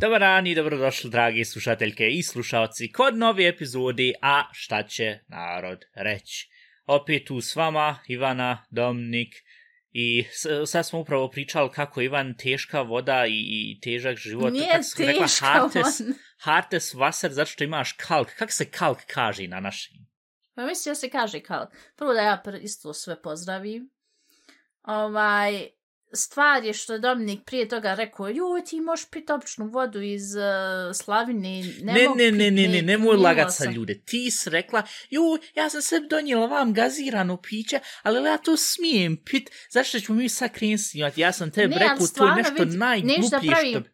Dobar dan i dobrodošli, dragi slušateljke i slušalci, kod nove epizode A šta će narod reći. Opet tu s vama, Ivana, Dominik, i sad smo upravo pričali kako Ivan teška voda i, i težak život. Nije kako rekla, teška hartes, voda. Hartes Wasser, zato što imaš kalk. Kako se kalk kaže na našem? Pa mislim da se kaže kao, prvo da ja isto sve pozdravim. Ovaj, stvar je što je Dominik prije toga rekao, joj, ti možeš piti običnu vodu iz uh, slavine. Ne, ne, ne, pit ne, ne, neku, nemoj lagat sa sam." ljude. Ti si rekla, ju, ja sam sebi donijela vam gazirano piće, ali ja to smijem pit, zašto ćemo mi sad krenut snimati? Ja sam Ne, rekao, to je nešto vidi, najgluplije nešto da pravim- što...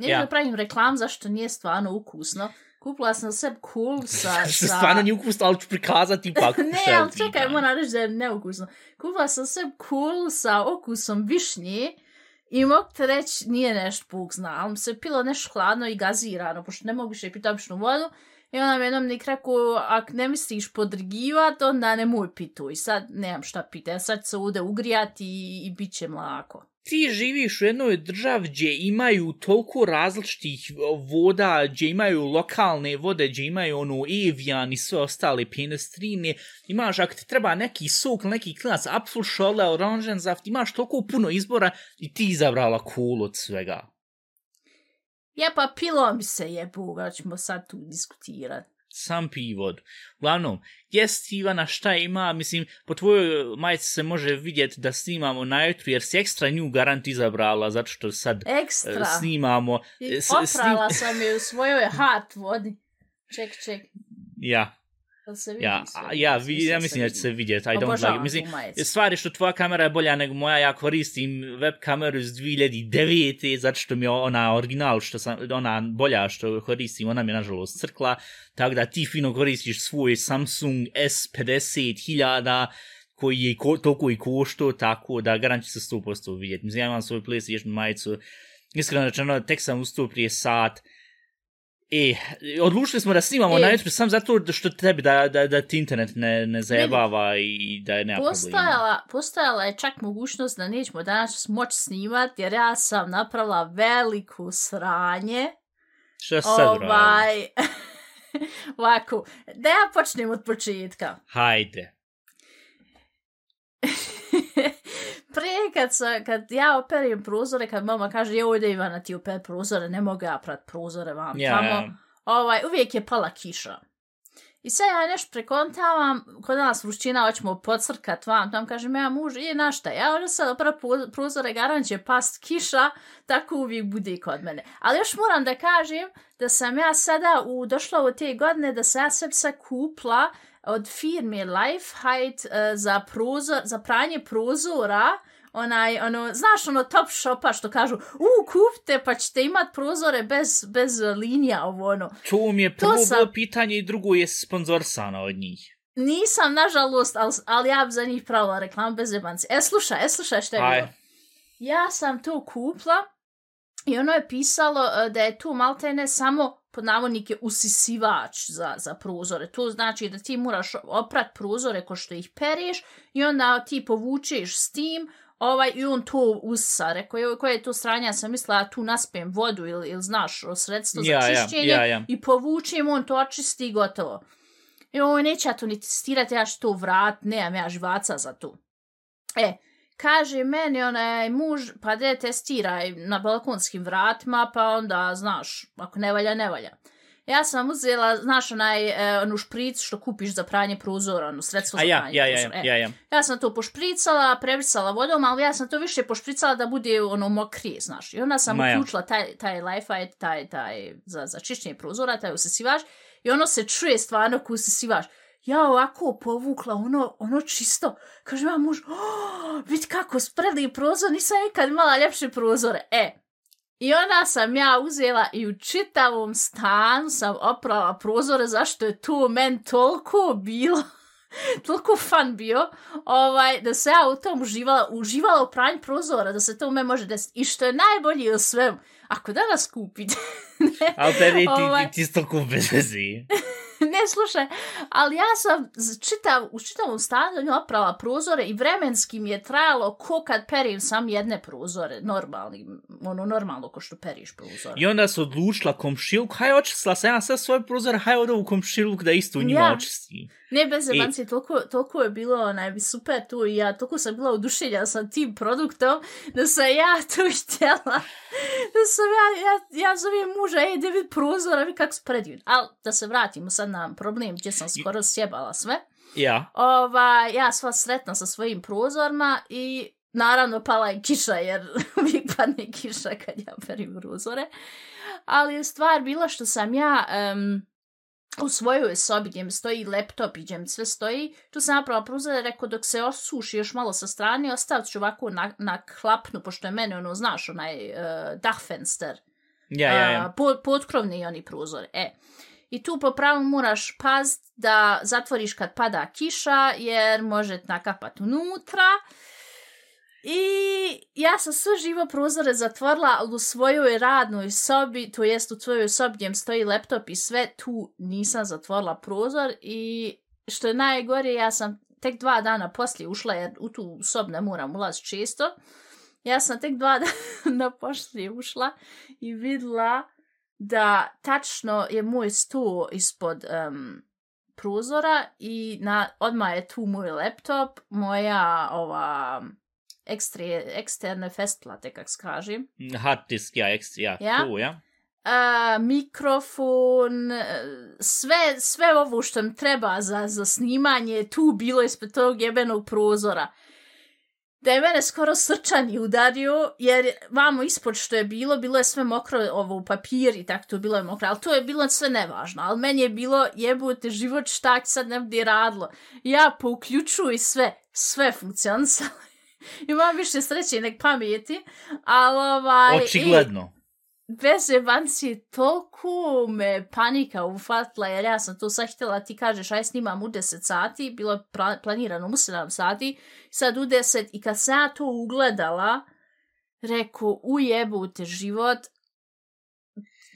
Neću Ja. da pravim reklam zašto nije stvarno ukusno. Kupila sam sebi cool sa... Sa... stvarno nije ukusno, ali ću prikazati ipak. ne, ali čekaj, moram reći da je neukusno. Kupila sam sebi cool sa okusom višnje i mogu te reći, nije nešto Bog zna, ali se pilo nešto hladno i gazirano, pošto ne mogu više piti običnu vodu. I onda mi jednom nik rekao, ako ne misliš podrgivat, onda nemoj pitu. I sad nemam šta piti, ja sad se ovdje ugrijati i, i bit će mlako. Ti živiš u jednoj državi gdje imaju toliko različitih e, voda, gdje imaju lokalne vode, gdje imaju ono Evian i sve ostale penestrine. Imaš, ako ti treba neki sok, neki klinac, apfelšole, oranženzaft, imaš toliko puno izbora i ti izabrala cool od svega. Ja pa pilom se jebuga, ćemo sad tu diskutirati. Sam pij vodu. Uglavnom, jest Ivana šta ima, mislim, po tvojoj majici se može vidjeti da snimamo na jutru, jer si ekstra nju garant izabrala, zato što sad e, Ekstra. snimamo. I e, s- Oprala sam je u svojoj hat vodi. Ček, ček. Ja, se vidi ja, sve? ja, vi, ja mislim da će se vidjeti, I don't Obožavam like, mislim, stvari što tvoja kamera je bolja nego moja, ja koristim web kameru iz 2009. zato što mi je ona original, što sam, ona bolja što koristim, ona mi je nažalost crkla, tako da ti fino koristiš svoj Samsung S50 hiljada, koji je ko, toliko i košto, tako da garant će se 100% vidjeti. Mislim, ja imam svoju PlayStation majicu, iskreno rečeno, tek sam ustao prije sat, E, odlučili smo da snimamo E. na YouTube sam zato što tebi da, da, da ti internet ne, ne zajebava i da je nema problema. Postojala, postojala je čak mogućnost da nećemo danas moći snimati, jer ja sam napravila veliku sranje. Šta si sad. Ovaj, ovako, da ja počnem od početka. Hajde. Prije kad, sa, kad ja operim prozore, kad mama kaže, joj da Ivana ti operi prozore, ne mogu ja prat prozore vam Ja, tamo. ovaj, uvijek je pala kiša. I sad ja nešto prekontavam, kod nas vrućina, hoćemo podcrkat vam, tam kažem, ja muž, je na šta, ja ovdje sad opra pro- prozore, garant će past kiša, tako uvijek bude kod mene. Ali još moram da kažem da sam ja sada u, došla u te godine da sam ja sebi sad kupla od firme Lifehide uh, za, prozor, za pranje prozora, onaj, ono, znaš, ono top shopa što kažu, u, kupte pa ćete imat prozore bez, bez linija, ovo, ono. To mi je prvo sam- bilo pitanje i drugo je sponzorsana od njih. Nisam, nažalost, ali, ali ja bi za njih pravila reklam bez jebanci. E, slušaj, e, slušaj što je Aj. bilo. Ja sam to kupla i ono je pisalo e, da je tu maltene samo pod navodnike usisivač za, za prozore. To znači da ti moraš oprat prozore ko što ih pereš i onda ti povučeš s tim ovaj, i on to usisa. Rekao je, koje je to stranje, ja sam mislila ja tu naspem vodu ili, ili znaš, sredstvo za Ja, ja, čišćenje ja, ja. i povučem, on to očisti i gotovo. I ovo neće ja to ni testirati, ja ću to vrat, nemam ja živaca za to. E, kaže meni onaj muž, pa de testiraj na balkonskim vratima, pa onda, znaš, ako ne valja, ne valja. Ja sam uzela, znaš, onaj, e, onu špric što kupiš za pranje prozora, ono sredstvo za ja, pranje ja, ja, prozora. ja, E, ja, ja. Ja sam to pošpricala, previsala vodom, ali ja sam to više pošpricala da bude ono mokrije, znaš. I onda sam Ma ja. uključila taj, taj Lifeite, taj, taj, za, za čišćenje prozora, taj usisivač, i ono se čuje stvarno ko usisivač. Ja ovako povukla ono, ono čisto. Kaže ma muž, oh, vidi kako spredi prozor, nisam nikad imala ljepše prozore. E, I onda sam ja uzela i u čitavom stanu sam oprala prozore, zašto je to men toliko bilo toliko fan bio, ovaj, da se ja u tom uživala, uživala u pranju prozora, da se to u me može desiti. I što je najbolje u svemu, ako danas kupite Ali tebi ti, Ovaj. ti, ti si toliko bez. ne, slušaj, ali ja sam čitav, u čitavom stanju oprala prozore i vremenski mi je trajalo ko kad perim sam jedne prozore, normalni, ono normalno ko što periš prozore. I onda se odlučila komšiluk, haj očistila sam ja sve svoje prozore, haj odo u komšiluk da isto u njima Ja. očisti. Ne, bez I- zemanci, toliko, toliko je bilo onaj, super tu i ja toliko sam bila oduševljena sa tim produktom da sam ja to htjela. Da sam ja, ja, ja zovem muža, ej, da vidi prozora, vi kako su predivni. Ali da se vratimo sad na problem gdje sam skoro sjebala sve. Ja. Ova, ja sva sretna sa svojim prozorima i naravno pala je kiša jer uvijek padne kiša kad ja perim prozore. Ali je stvar bila što sam ja em, u svojoj sobi gdje mi stoji laptop i gdje mi sve stoji, tu sam napravila prozore, rekao dok se osuši još malo sa strane, ostavit ću ovako na, na klapnu, pošto je mene ono, znaš, onaj uh, dachfenster, Ja, ja, ja. potkrovni oni prozor. E. I tu po pravilu moraš pazit da zatvoriš kad pada kiša, jer može nakapat unutra. I ja sam sve živo prozore zatvorila, ali u svojoj radnoj sobi, to jest u svojoj sobi gdje stoji laptop i sve, tu nisam zatvorila prozor i što je najgore, ja sam tek dva dana poslije ušla, jer u tu sob ne moram ulaz često. Ja sam tek dva dana poslije ušla i videla da tačno je moj sto ispod um, prozora i na, odmah je tu moj laptop, moja ova ekstre, eksterne festplate, kak se kaže. Hard disk, ja, eks, ja, Ja? tu, ja. A, mikrofon, e, sve, sve ovo što mi treba za, za snimanje je tu bilo ispred tog jebenog prozora. Da je mene skoro srčani udario, jer vamo ispod što je bilo, bilo je sve mokro ovo u papir i tako to bilo je mokro, ali to je bilo sve nevažno, ali meni je bilo jebote život šta sad ne radilo. Ja pouključuj sve, sve funkcionisalo. Imam više sreće nek pameti, ali ovaj... i- Očigledno. bez jebanci, toliko me panika ufatila, jer ja sam to sad htjela, ti kažeš, aj snimam u 10 sati, bilo je planirano u 7 sati, sad u 10, i kad sam ja to ugledala, rekao, ujebute život,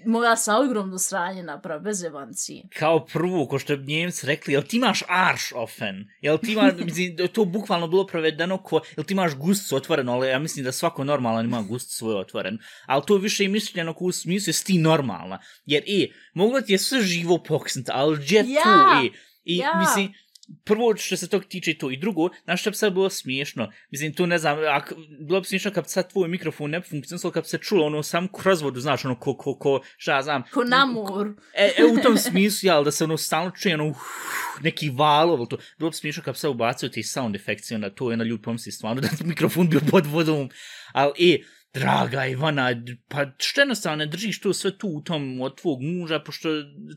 mogla sam ogromno sranje napraviti, bez jebanci. Kao prvo, ko što bi njemci rekli, jel ti imaš arš ofen? Jel ti imaš, mislim, to bukvalno bilo prevedeno ko, jel ti imaš gust otvoreno, ali ja mislim da svako normalan ima gust svoj otvoren. Ali to više i mišljeno ko u smislu, jesi ti normalna. Jer, e, moglo ti je sve živo poksnut, ali gdje Ja, tu, e, i, ja. mislim, prvo što se tog tiče to. I drugo, znaš što bi sad bilo smiješno, mislim tu ne znam, ak, bilo bi smiješno kad sad tvoj mikrofon ne funkcionisalo, kad bi se čulo ono sam kroz vodu, znaš ono ko, ko, ko, šta ja znam, Ko namor. E, e, u tom smislu, jel, da se ono stalno čuje, ono, uf, neki valov, to, bilo bi smiješno kad bi se ubacio ti sound efekcije, onda to je na ljud pomisli stvarno da mikrofon bio pod vodom, ali, e, draga Ivana, pa što jednostavno ne držiš to sve tu u tom od tvog muža, pošto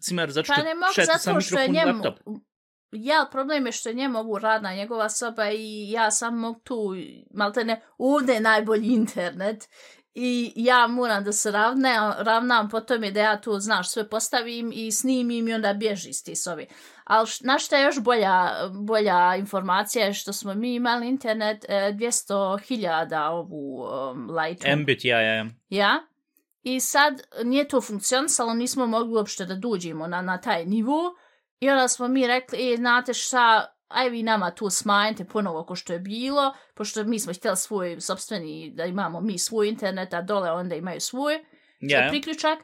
cimer što Pa ne mogu šeta sa zato što je mikrofon i njemu... laptop. Jel, problem je što je njemu ovu radna njegova soba i ja sam mogu tu, malte ne, ovdje je najbolji internet i ja moram da se ravne, ravnam po tome da ja tu, znaš, sve postavim i snimim i onda bježi iz te sobi. Ali na što je još bolja, bolja informacija je što smo mi imali internet e, 200.000 ovu um, lightu. Mbit, ja, ja, ja. Ja? I sad nije to funkcionisalo, nismo mogli uopšte da duđimo na, na taj nivo. I onda smo mi rekli, e, znate šta, aj vi nama tu smanjite ponovo ko što je bilo, pošto mi smo htjeli svoj sobstveni, da imamo mi svoj internet, a dole onda imaju svoj ja. priključak.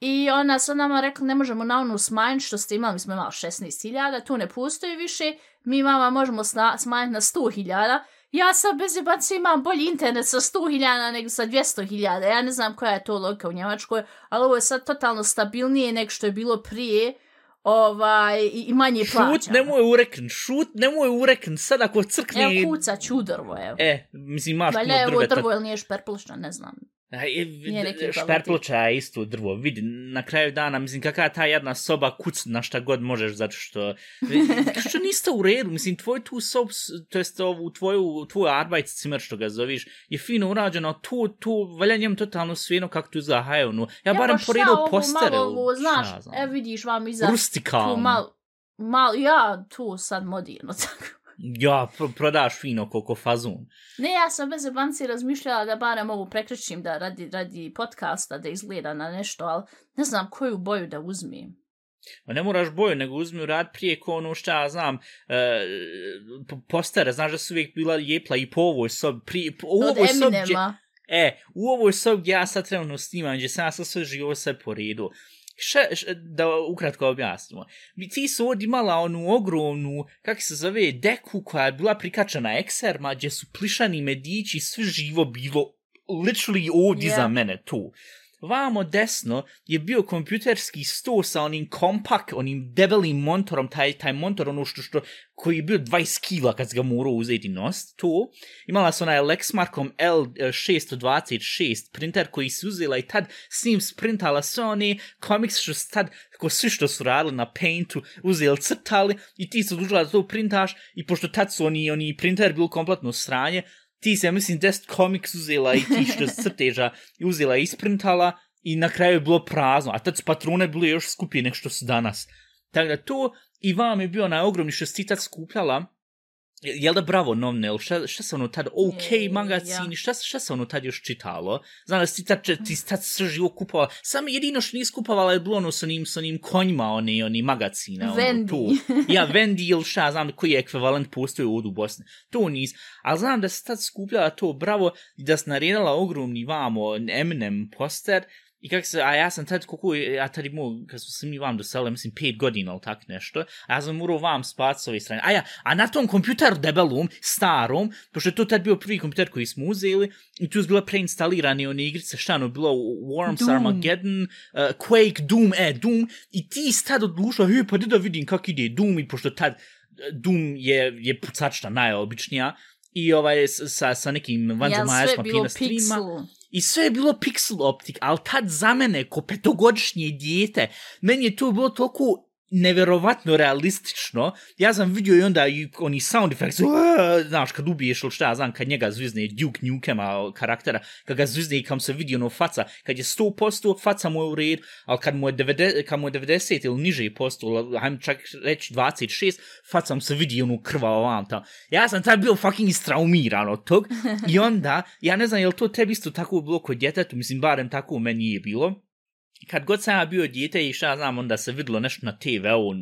I ona sad nama rekla, ne možemo na onu smanjiti što ste imali, mi smo imali 16.000, tu ne postoji više, mi vama možemo smanjiti na 100.000. Ja sad bez jebaca imam bolji internet sa 100.000 nego sa 200.000. Ja ne znam koja je to logika u Njemačkoj, ali ovo je sad totalno stabilnije nego što je bilo prije ovaj, i, manje plaćamo. Šut, nemoj urekn, šut, nemoj urekn, sad ako crkne... Evo kuca ću drvo, evo. E, mislim, imaš Valjda puno je ovo drveta. drvo ili nije šperplušno, ne znam. Nije neki Šperploča je isto drvo, vidi, na kraju dana, mislim, kakva je ta jedna soba kuc na šta god možeš, zato što, što niste u redu, mislim, tvoj tu sob, to jest ovu tvoju, tvoju Arbeitszimer, što ga zoviš, je fino urađeno, tu, tu, valja njem totalno svijeno kako tu izgledaju, no, ja, barem pa poredu postere, malo ovo, znaš, šta znam, e vidiš vam iza tu rustikalno. mal, mal, ja tu sad modirno tako. Ja, pro, prodaš fino koliko fazon. Ne, ja sam bez banci razmišljala da barem ovu prekričim da radi, radi podcasta da izgleda na nešto, ali ne znam koju boju da uzmem. Ma ne moraš boju, nego uzmi rad prije ko ono šta ja znam, e, postere, znaš da su uvijek bila jepla i po ovoj sobi, prije, po, u ovoj sobi. E, u ovoj sobi gdje ja sad trenutno snimam, gdje sam ja sad sve živo sve po redu. Še, da ukratko objasnimo. Mi ti su ovdje imala onu ogromnu, kak se zove, deku koja je bila prikačena ekserma, gdje su plišani medići, sve živo bilo literally ovdje Yeah. za mene tu. Vamo desno je bio kompjuterski sto sa onim kompak, onim debelim monitorom, taj, taj montor, ono što, što, koji je bio 20 kila kad se ga morao uzeti nos, to. Imala se onaj Lexmarkom L626 e, printer koji se uzela i tad s njim sprintala sve one komiks što su tad, ko svi što su radili na Paintu, uzeli crtali i ti se dužila da to printaš i pošto tad su oni, oni printer bil kompletno sranje, ti se, ja mislim, 10 Comics uzela i ti što crteža i uzela i isprintala i na kraju je bilo prazno, a tad su patrone bile još skupije nek što su danas. Tako da to i vam je bio onaj ogromni što si ti tad skupljala, Jel da bravo novne, ili šta, šta se ono tad, ok E, magazini, ja. šta, šta se ono tad još čitalo? Znam da si ti tad, ti si tad sve živo kupovala, samo jedino što nisi kupovala je bilo ono s onim, s onim konjima, oni, oni magazine, ono, Vendi. tu. ja, Vendi ili šta, znam koji je ekvivalent postoji ovdje u Bosni. To nis. Ali znam da si tad skupljala to bravo i da si naredila ogromni vamo Eminem poster I kako se, a ja sam tad, koliko, je- ja tad imao, kad smo se mi vam doselili, mislim, pet godina ili tak nešto, a ja sam morao vam spati s ove strane. A ja, a na tom kompjuteru debelom, starom, pošto je to tad bio prvi kompjuter koji smo uzeli, i tu su bila preinstalirane one igrice, šta ono, bilo Worms, Doom. Armageddon, uh, Quake, Doom, e, Doom, i ti si tad odlušao, he, pa da vidim kak ide Doom, i pošto tad eh, Doom je, je pucačna najobičnija, i ovaj, sa, sa nekim bilo pina streama. I sve je bilo pixel optik, ali tad za mene, ko petogodišnje dijete, meni je to bilo toliko neverovatno realistično. Ja sam vidio i onda i oni sound effects, "Uaa", znaš, kad ubiješ ili šta, ja znam, kad njega zvizne Duke Nukema karaktera, kad ga zvizne i kam se vidi ono faca, kad je 100% faca mu je u red, ali kad mu je 90, kad mu je 90 ili niže posto, hajmo čak reći 26, faca mu se vidi ono krvavo vam tamo. Ja sam tad bio fucking istraumiran od tog i onda, ja ne znam, je li to tebi isto tako bilo kod djetetu, mislim, barem tako u meni je bilo, kad god sam ja bio dijete i šta znam, onda se videlo nešto na TV-u,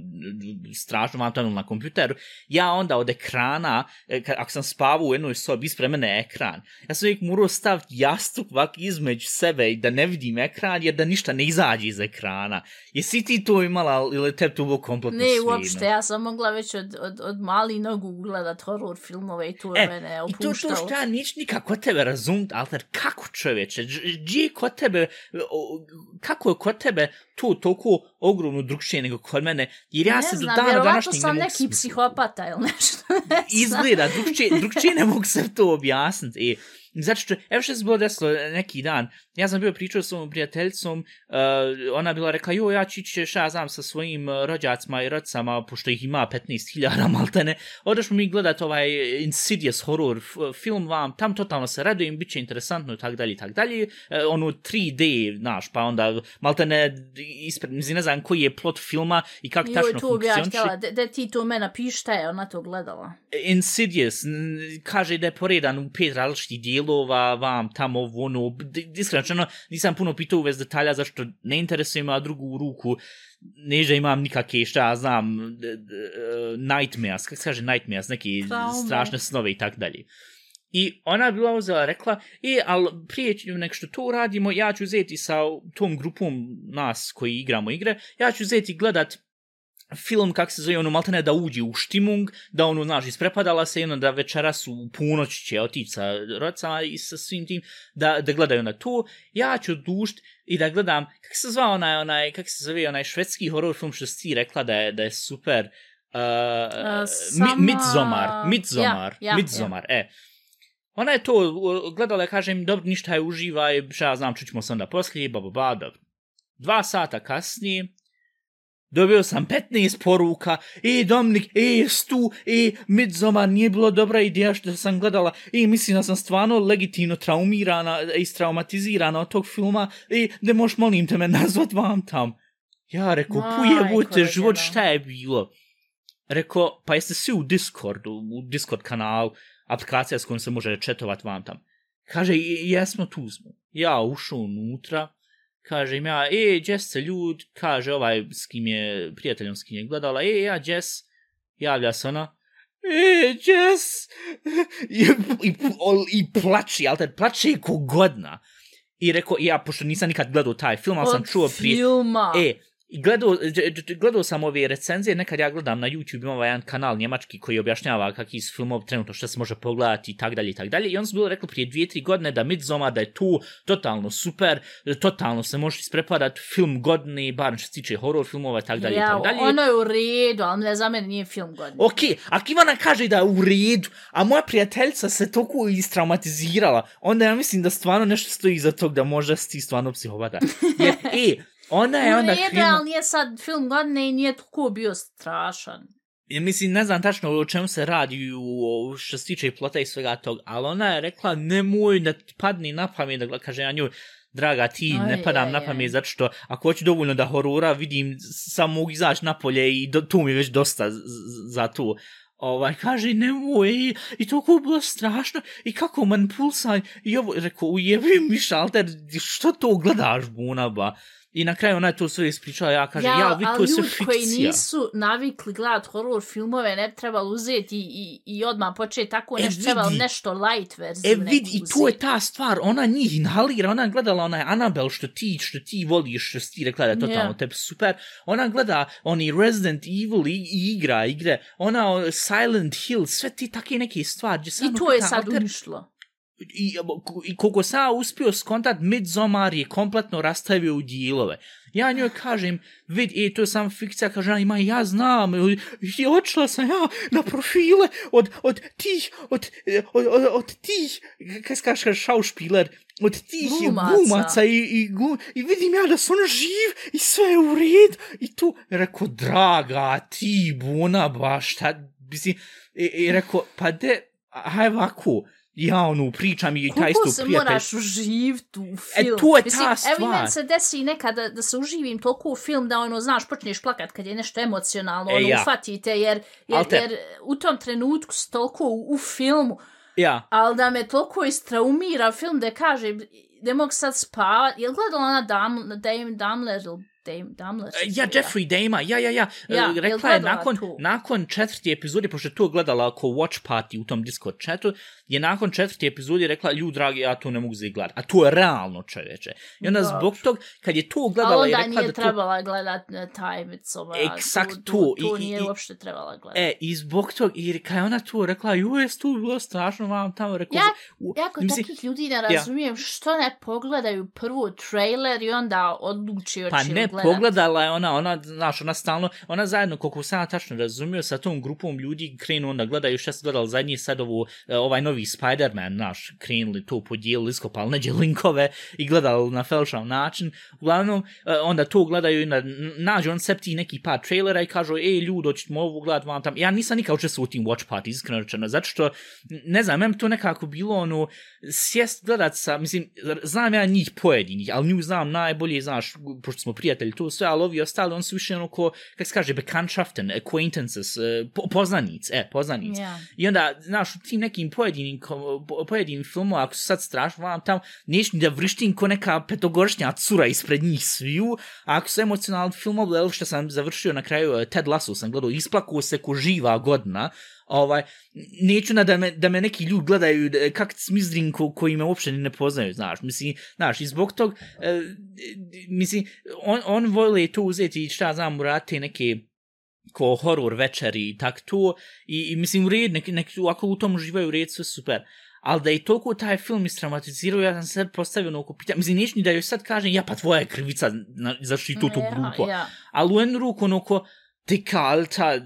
strašno vam tamo na kompjuteru, ja onda od ekrana, e, kad, ako sam spavao u jednoj sobi, ispred mene je ekran. Ja sam uvijek morao staviti jastuk ovak između sebe i da ne vidim ekran, jer da ništa ne izađe iz ekrana. Jesi ti to imala ili te to bilo kompletno Ne, uopšte, ja sam mogla već od, od, od mali nogu gledat horror filmove i to je E, mene I to to opuštalo. što ja nič nikako tebe razumit, Alter, kako čoveče, gdje je kod tebe, o, kako je kod tebe to toliko ogromno drugčije nego kod mene, jer ja ne se do znam, dana vjerovatno današnjeg ne sam mogu neki smisliti. psihopata ili nešto. ne znam. Izgleda, drugčije, drugčije ne mogu se to objasniti. E, zato što, evo što se bilo desilo neki dan, ja sam bio pričao s ovom prijateljicom, uh, ona bila rekla, jo, ja ću ići, šta ja znam, sa svojim uh, rođacima i rodcama, pošto ih ima 15.000 maltene, odešmo mi gledat ovaj Insidious horror film vam, tam totalno se radujem, bit će interesantno i tak dalje i tak dalje, uh, ono 3D, znaš, pa onda maltene ispred, ne znam koji je plot filma i kako tačno to bi ja funkcioniše. htjela, da, da ti to me napiši šta je ona to gledala. Insidious, kaže da je poredan u pet različitih dijelova, vam, tamo, ono, iskreno, rečeno, nisam puno pitao u vez detalja, zašto ne interesuje me, a drugu ruku, ne da imam nikakve, šta ja znam, e, nightmares, kako se kaže nightmares, neki Traume. strašne snove i tak dalje. I ona bila uzela, rekla, e, ali prije nek što to uradimo, ja ću uzeti sa tom grupom nas koji igramo igre, ja ću uzeti gledat film, kak se zove, ono, maltene da uđe u štimung, da ono, znaš, isprepadala se, ono, da večeras u ponoć će otići sa rodcama i sa svim tim, da, da gledaju na to, ja ću dušt i da gledam, kak se zvao onaj, onaj, kak se zove, onaj švedski horror film što si rekla da je, da je super, uh, Uh, sama- Midsommar, Midsommar, Ja, ja, Midsommar, e. Ona je to gledala, kažem, dobro, ništa je uživaj, šta ja znam, čućemo se onda poslije, ba, ba, ba, dobro. Dva sata kasnije, dobio sam 15 poruka, e, Dominik, e, jes tu, e, Midsommar nije bilo dobra ideja što sam gledala, e, mislim da sam stvarno legitimno traumirana i istraumatizirana od tog filma, e, da možeš molim te me nazvat vam tam. Ja Majko puje, rođena. život, šta je bilo? Rekao, pa jeste svi u Discordu, u Discord kanalu, aplikacija s kojom se može četovat vam tam. Kaže, "I- jesmo, tu smo. Ja ušao unutra, kaže im ja, e, Jess se ljud, kaže ovaj s kim je, prijateljom s kim je gledala, e, ja, Jess, javlja se ona, e, Jess, i, i, i plači, ali tad plače ko godna. I rekao, ja, pošto nisam nikad gledao taj film, ali sam Od čuo prije, filma. E, i gledao, dž- dž- gledao sam ove recenzije, nekad ja gledam na YouTube, ima ovaj jedan kanal njemački koji objašnjava kakvi su filmovi trenutno, što se može pogledati i tak dalje i tak dalje. I on su bilo rekli prije dvije, tri godine da Midsommar, da je tu totalno super, totalno se može isprepadat film godine, bar što se tiče horror filmova i tak dalje i ja, tak dalje. ono je u redu, ali ne za mene nije film godin. Ok, ako Ivana kaže da je u redu, a moja prijateljica se toliko istraumatizirala, onda ja mislim da stvarno nešto stoji iza tog da možda si stvarno psihopata. Jer, e, ona je onda redu, krenula... ali nije sad film godine i nije toliko bio strašan. Ja mislim, ne znam tačno o čemu se radi u, što se tiče plota i svega tog, ali ona je rekla, nemoj da padni na pamet, da kaže ja nju, draga, ti Aj, ne padam aj, na pamet, zato što ako hoću dovoljno da horora, vidim, samo mogu izaći napolje i do, tu mi je već dosta z- z- za tu. Ovaj, kaže, nemoj, i, i toliko je bilo strašno, i kako manipulsan, i ovo, rekao, ujebi mi šalter, što to gledaš, bunaba? I na kraju ona je to sve ispričala, ja kaže, ja, ja vidi, to je sve ljudi koji fikcija. nisu navikli gledat horror filmove ne bi trebali uzeti i, i, i odmah početi tako E, nešto, trebali vidi. nešto light verziju E vidi, i to je ta stvar, ona njih inhalira, ona gledala onaj Annabelle što ti, što ti voliš, što ti rekla da je totalno Ja. tebi super, ona gleda oni Resident Evil i, i igra igre, ona Silent Hill, sve ti take neke stvari. I to je sad uništilo. I, i koliko sam ja uspio skontat, Midsommar je kompletno rastavio u dijelove. Ja njoj kažem, vid, e, to je samo fikcija, kaže, ima, ja znam, i odšla sam ja na profile od, od tih, od, od, od, od tih, kaj se kaže, šaušpiler, od tih Glumaca. glumaca i, i, glum, i vidim ja da su ono živ i sve je u red i tu, rekao, draga, ti, buna, baš, šta, mislim, i, i rekao, pa de, haj ovako, ja onu pričam i taj Koliko isto se prijatelj. moraš uživiti u E, film? to je ta Mislim, Evo i stvar. meni se desi nekada da se uživim toliko u film da ono, znaš, počneš plakat kad je nešto emocionalno, E, ono, ja. ufatite, jer, jer, te- jer u tom trenutku si toliko u, u filmu, Ja, ali da me toliko istraumira film da kažem, ne mogu sad spavat. Je li gledala ona Dam, Dame Damler ili Dame Damler? E, ja, Jeffrey Dama, ja, ja, ja, Ja, ja jel rekla je gledala nakon, tu? nakon četvrti epizode, pošto je to gledala ako watch party u tom Discord chatu, je nakon četvrti epizode rekla, lju, dragi, ja to ne mogu zagledati. A to je realno čoveče. I onda zbog tog, kad je to gledala i onda rekla nije da to... trebala gledat na tajmicova. Eksakt tu, to. tu, tu I- i- nije i- uopšte trebala gledat. E, i zbog tog, i kad je ona to rekla, ju, jes tu bilo strašno vam tamo, rekao, Ja- u- Ja kod mislim, takvih ljudi ne razumijem što ne pogledaju prvo trailer i onda odluči Pa hoće ne, gledat. pogledala je ona, ona, znaš, ona stalno, ona zajedno, koliko sam ja tačno razumio, sa tom grupom ljudi krenu onda gledaju šta se gledali zadnji sad ovu, e, ovaj novi Spider-Man, naš, krenuli to podijelili, iskopali neđe linkove i gledali na felšav način. Uglavnom, e, onda to gledaju i na, nađu on septi neki par trailera i kažu, ej, ljudi, hoćemo ovu gledat vam tam. Ja nisam nikad učestvovao u tim watch party, iskreno rečeno, zato što, ne znam, meni to nekako bilo ono, sjest gledat sa, mislim, znam ja njih pojedinih, ali nju znam najbolje, znaš, pošto smo prijatelji, to sve, ali ovi ostali, on su više ono ko, kak se kaže, Bekanschaften, acquaintances, e, po, poznanice, e, poznanice. Ja. I onda, znaš, u tim nekim pojedinim, pojedinim filmova, ako su sad strašno, vam tam, neš ni da vrištim ko neka petogoršnja cura ispred njih sviju, a ako su emocionalni filmovi, evo što sam završio na kraju, eh, Ted Lasso sam gledao, isplakao se ko živa godina, ovaj, neću na da me, da me neki ljudi gledaju da- kak smizdrin ko, koji me uopšte ne poznaju, znaš, mislim, znaš, i zbog tog, e, mislim, on, on vole to uzeti i šta znam, urate neke ko horror večeri i tak to, i, i mislim, u red, nek, nek, ako u tom uživaju u red, sve super. Ali da je toliko taj film istraumatizirao, ja sam se postavio na oko pitanja. Mislim, neću ni da joj sad kažem, ja pa tvoja je krivica, na, zašto i to tu Ja, grupo. Ja. Ali u jednu ruku ono ko, te kalta,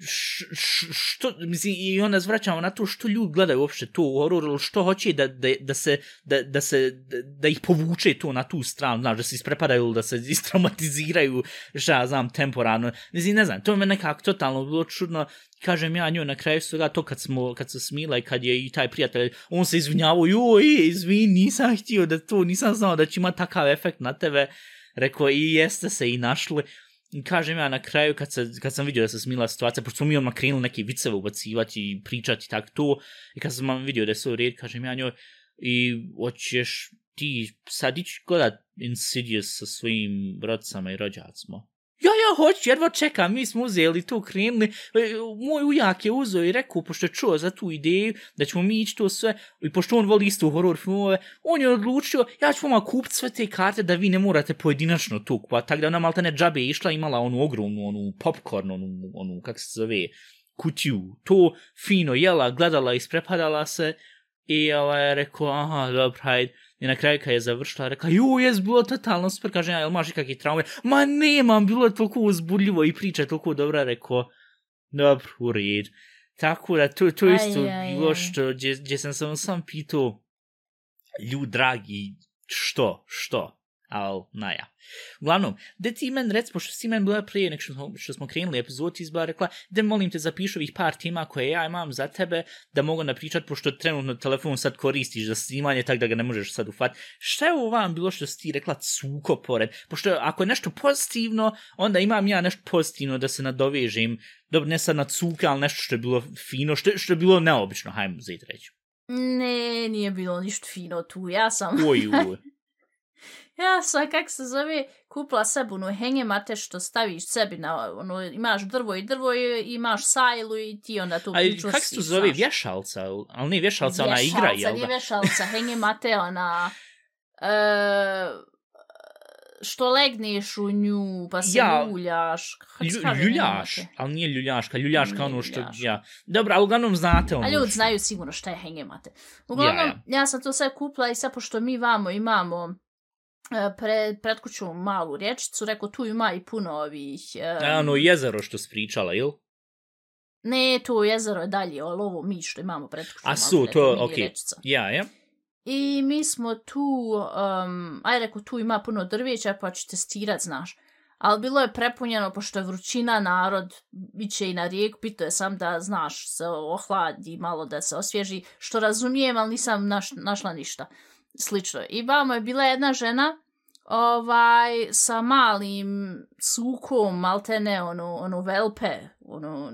š, š, što, mislim, i onda zvraćamo na to što ljudi gledaju uopšte to u hororu, ili što hoće da, da, da se, da, da se, da, da ih povuče to na tu stranu, znaš, da se isprepadaju ili da se istraumatiziraju, šta ja znam, temporalno. Mislim, ne znam, to me nekako totalno bilo čudno, kažem ja njoj na kraju svega to kad smo, kad se smila i kad je i taj prijatelj, on se izvinjavao, joj, izvin, nisam htio da to, nisam znao da će ima takav efekt na tebe, rekao, i jeste se i našli, I kažem ja na kraju, kad, se, kad sam vidio da se smila situacija, pošto smo mi odmah krenuli neke viceve ubacivati i pričati tak to, i kad sam vidio da je sve u red, kažem ja njoj, i hoćeš ti sad ići gledat Insidious sa svojim rodcama i rođacima. Ja, hoću, jedva čekam, mi smo uzeli tu, krenuli, e, moj ujak je uzeo i rekao, pošto je čuo za tu ideju, da ćemo mi ići to sve, i pošto on voli isto horror filmove, on je odlučio, ja ću vama kupiti sve te karte da vi ne morate pojedinačno tu kupati, tako da ona malta ne džabe je išla, imala onu ogromnu, onu popcorn, onu, onu, kak se zove, kutiju, to fino jela, gledala, isprepadala se, i ovaj, rekao, aha, dobro, hajde, I na kraju kad je završila, rekla, ju, jes bilo totalno super, kaže, ja, jel imaš kakve traume? Ma nemam, bilo je toliko uzbudljivo i priča je toliko dobra, rekao, dobro, u red. Tako da, to, to isto Aj, aj, bilo što, gdje, gdje sam sam sam pitao, ljud dragi, što, što? Al, naja. Uglavnom, da ti men rec, pošto si men bila prije nek što što smo krenuli epizod, ti izbila rekla, da molim te zapiši ovih par tema koje ja imam za tebe, da mogu napričat, pošto trenutno telefon sad koristiš za snimanje, tak da ga ne možeš sad ufat. Šta je ovo vam bilo što si ti rekla cuko pored? Pošto ako je nešto pozitivno, onda imam ja nešto pozitivno da se nadovežem, dobro, ne sad na cuka, ali nešto što je bilo fino, što, što je bilo neobično, hajmo zid reći. Ne, nije bilo ništa fino tu. Ja sam, Oj, oj. ja sam, kak se zove, kupila sebi ono hengemate što staviš sebi na, ono, imaš drvo i drvo i imaš sajlu i ti onda tu A priču kako se to zove? Vješalca? Ali ne vješalca, ona igra, jel Nije da? vješalca, hengemate, ona... E, što legneš u nju, pa se Ja, ljuljaš. Lju, ljuljaš, hengemate? ali nije ljuljaška, ljuljaška Nije ono što, ljuljaška. ja. Dobro, ali uglavnom znate ono. A ljudi znaju sigurno šta je hengemate. Uglavnom, Ja, ja, ja sam to sve kupila i sad pošto mi vamo imamo pre, pred kućom malu rječicu, rekao tu ima i puno ovih... e, A, ono jezero što si pričala, jel? Ne, to jezero je dalje, ali ovo mi što imamo pred kućom. A su, to, mini okej. rječica. Ja, ja. I mi smo tu, um, aj rekao, tu ima puno drveća, pa ću testirat, znaš. Ali bilo je prepunjeno, pošto je vrućina, narod iće i na rijeku, pito je sam da, znaš, se ohladi, malo da se osvježi, što razumijem, ali nisam naš, našla ništa slično. I vamo je bila jedna žena, ovaj, sa malim sukom, maltene, ono, ono velpe, ono,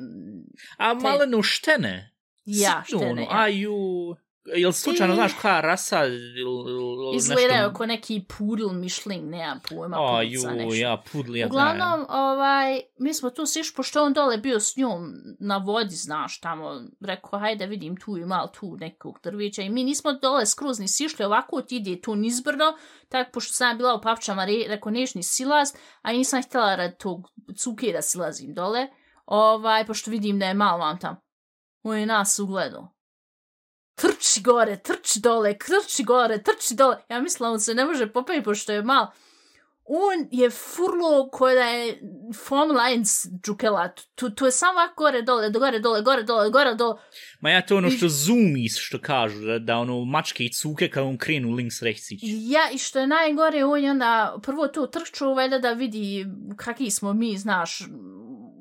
A Te- malenu štene. ja, Sitno, štene, ono, ja. Aju... Jel slučajno znaš koja rasa ili, Izgledaju nešto... ako neki pudl mišling, nemam pojma, pudica, nešto. ja, pudli, ja Uglavnom, ovaj, mi smo tu siš, pošto on dole bio s njom na vodi, znaš, tamo, rekao, hajde vidim tu i malo tu nekog drvića i mi nismo dole skroz ni sišli, ovako ti ide tu nizbrdo, tako pošto sam bila u papčama, re, rekao, neš ni silaz, a i nisam htjela rad tog cuke da silazim dole, ovaj, pošto vidim da je malo vam tam. On je nas ugledao. Trči gore, trči dole, trči gore, trči dole. Ja mislila, on se ne može popeti, pošto je mal. On je furlo koja da je foam lines džukela. Tu, tu je samo ovako gore, dole, gore, dole, gore, dole, gore, dole. Ma ja to ono I- što zoomies što kažu, da, da ono mačke i cuke kad on krenu links rechts ići. Ja, i što je najgore, on je onda prvo to trčao, valjda da vidi kakvi smo mi, znaš,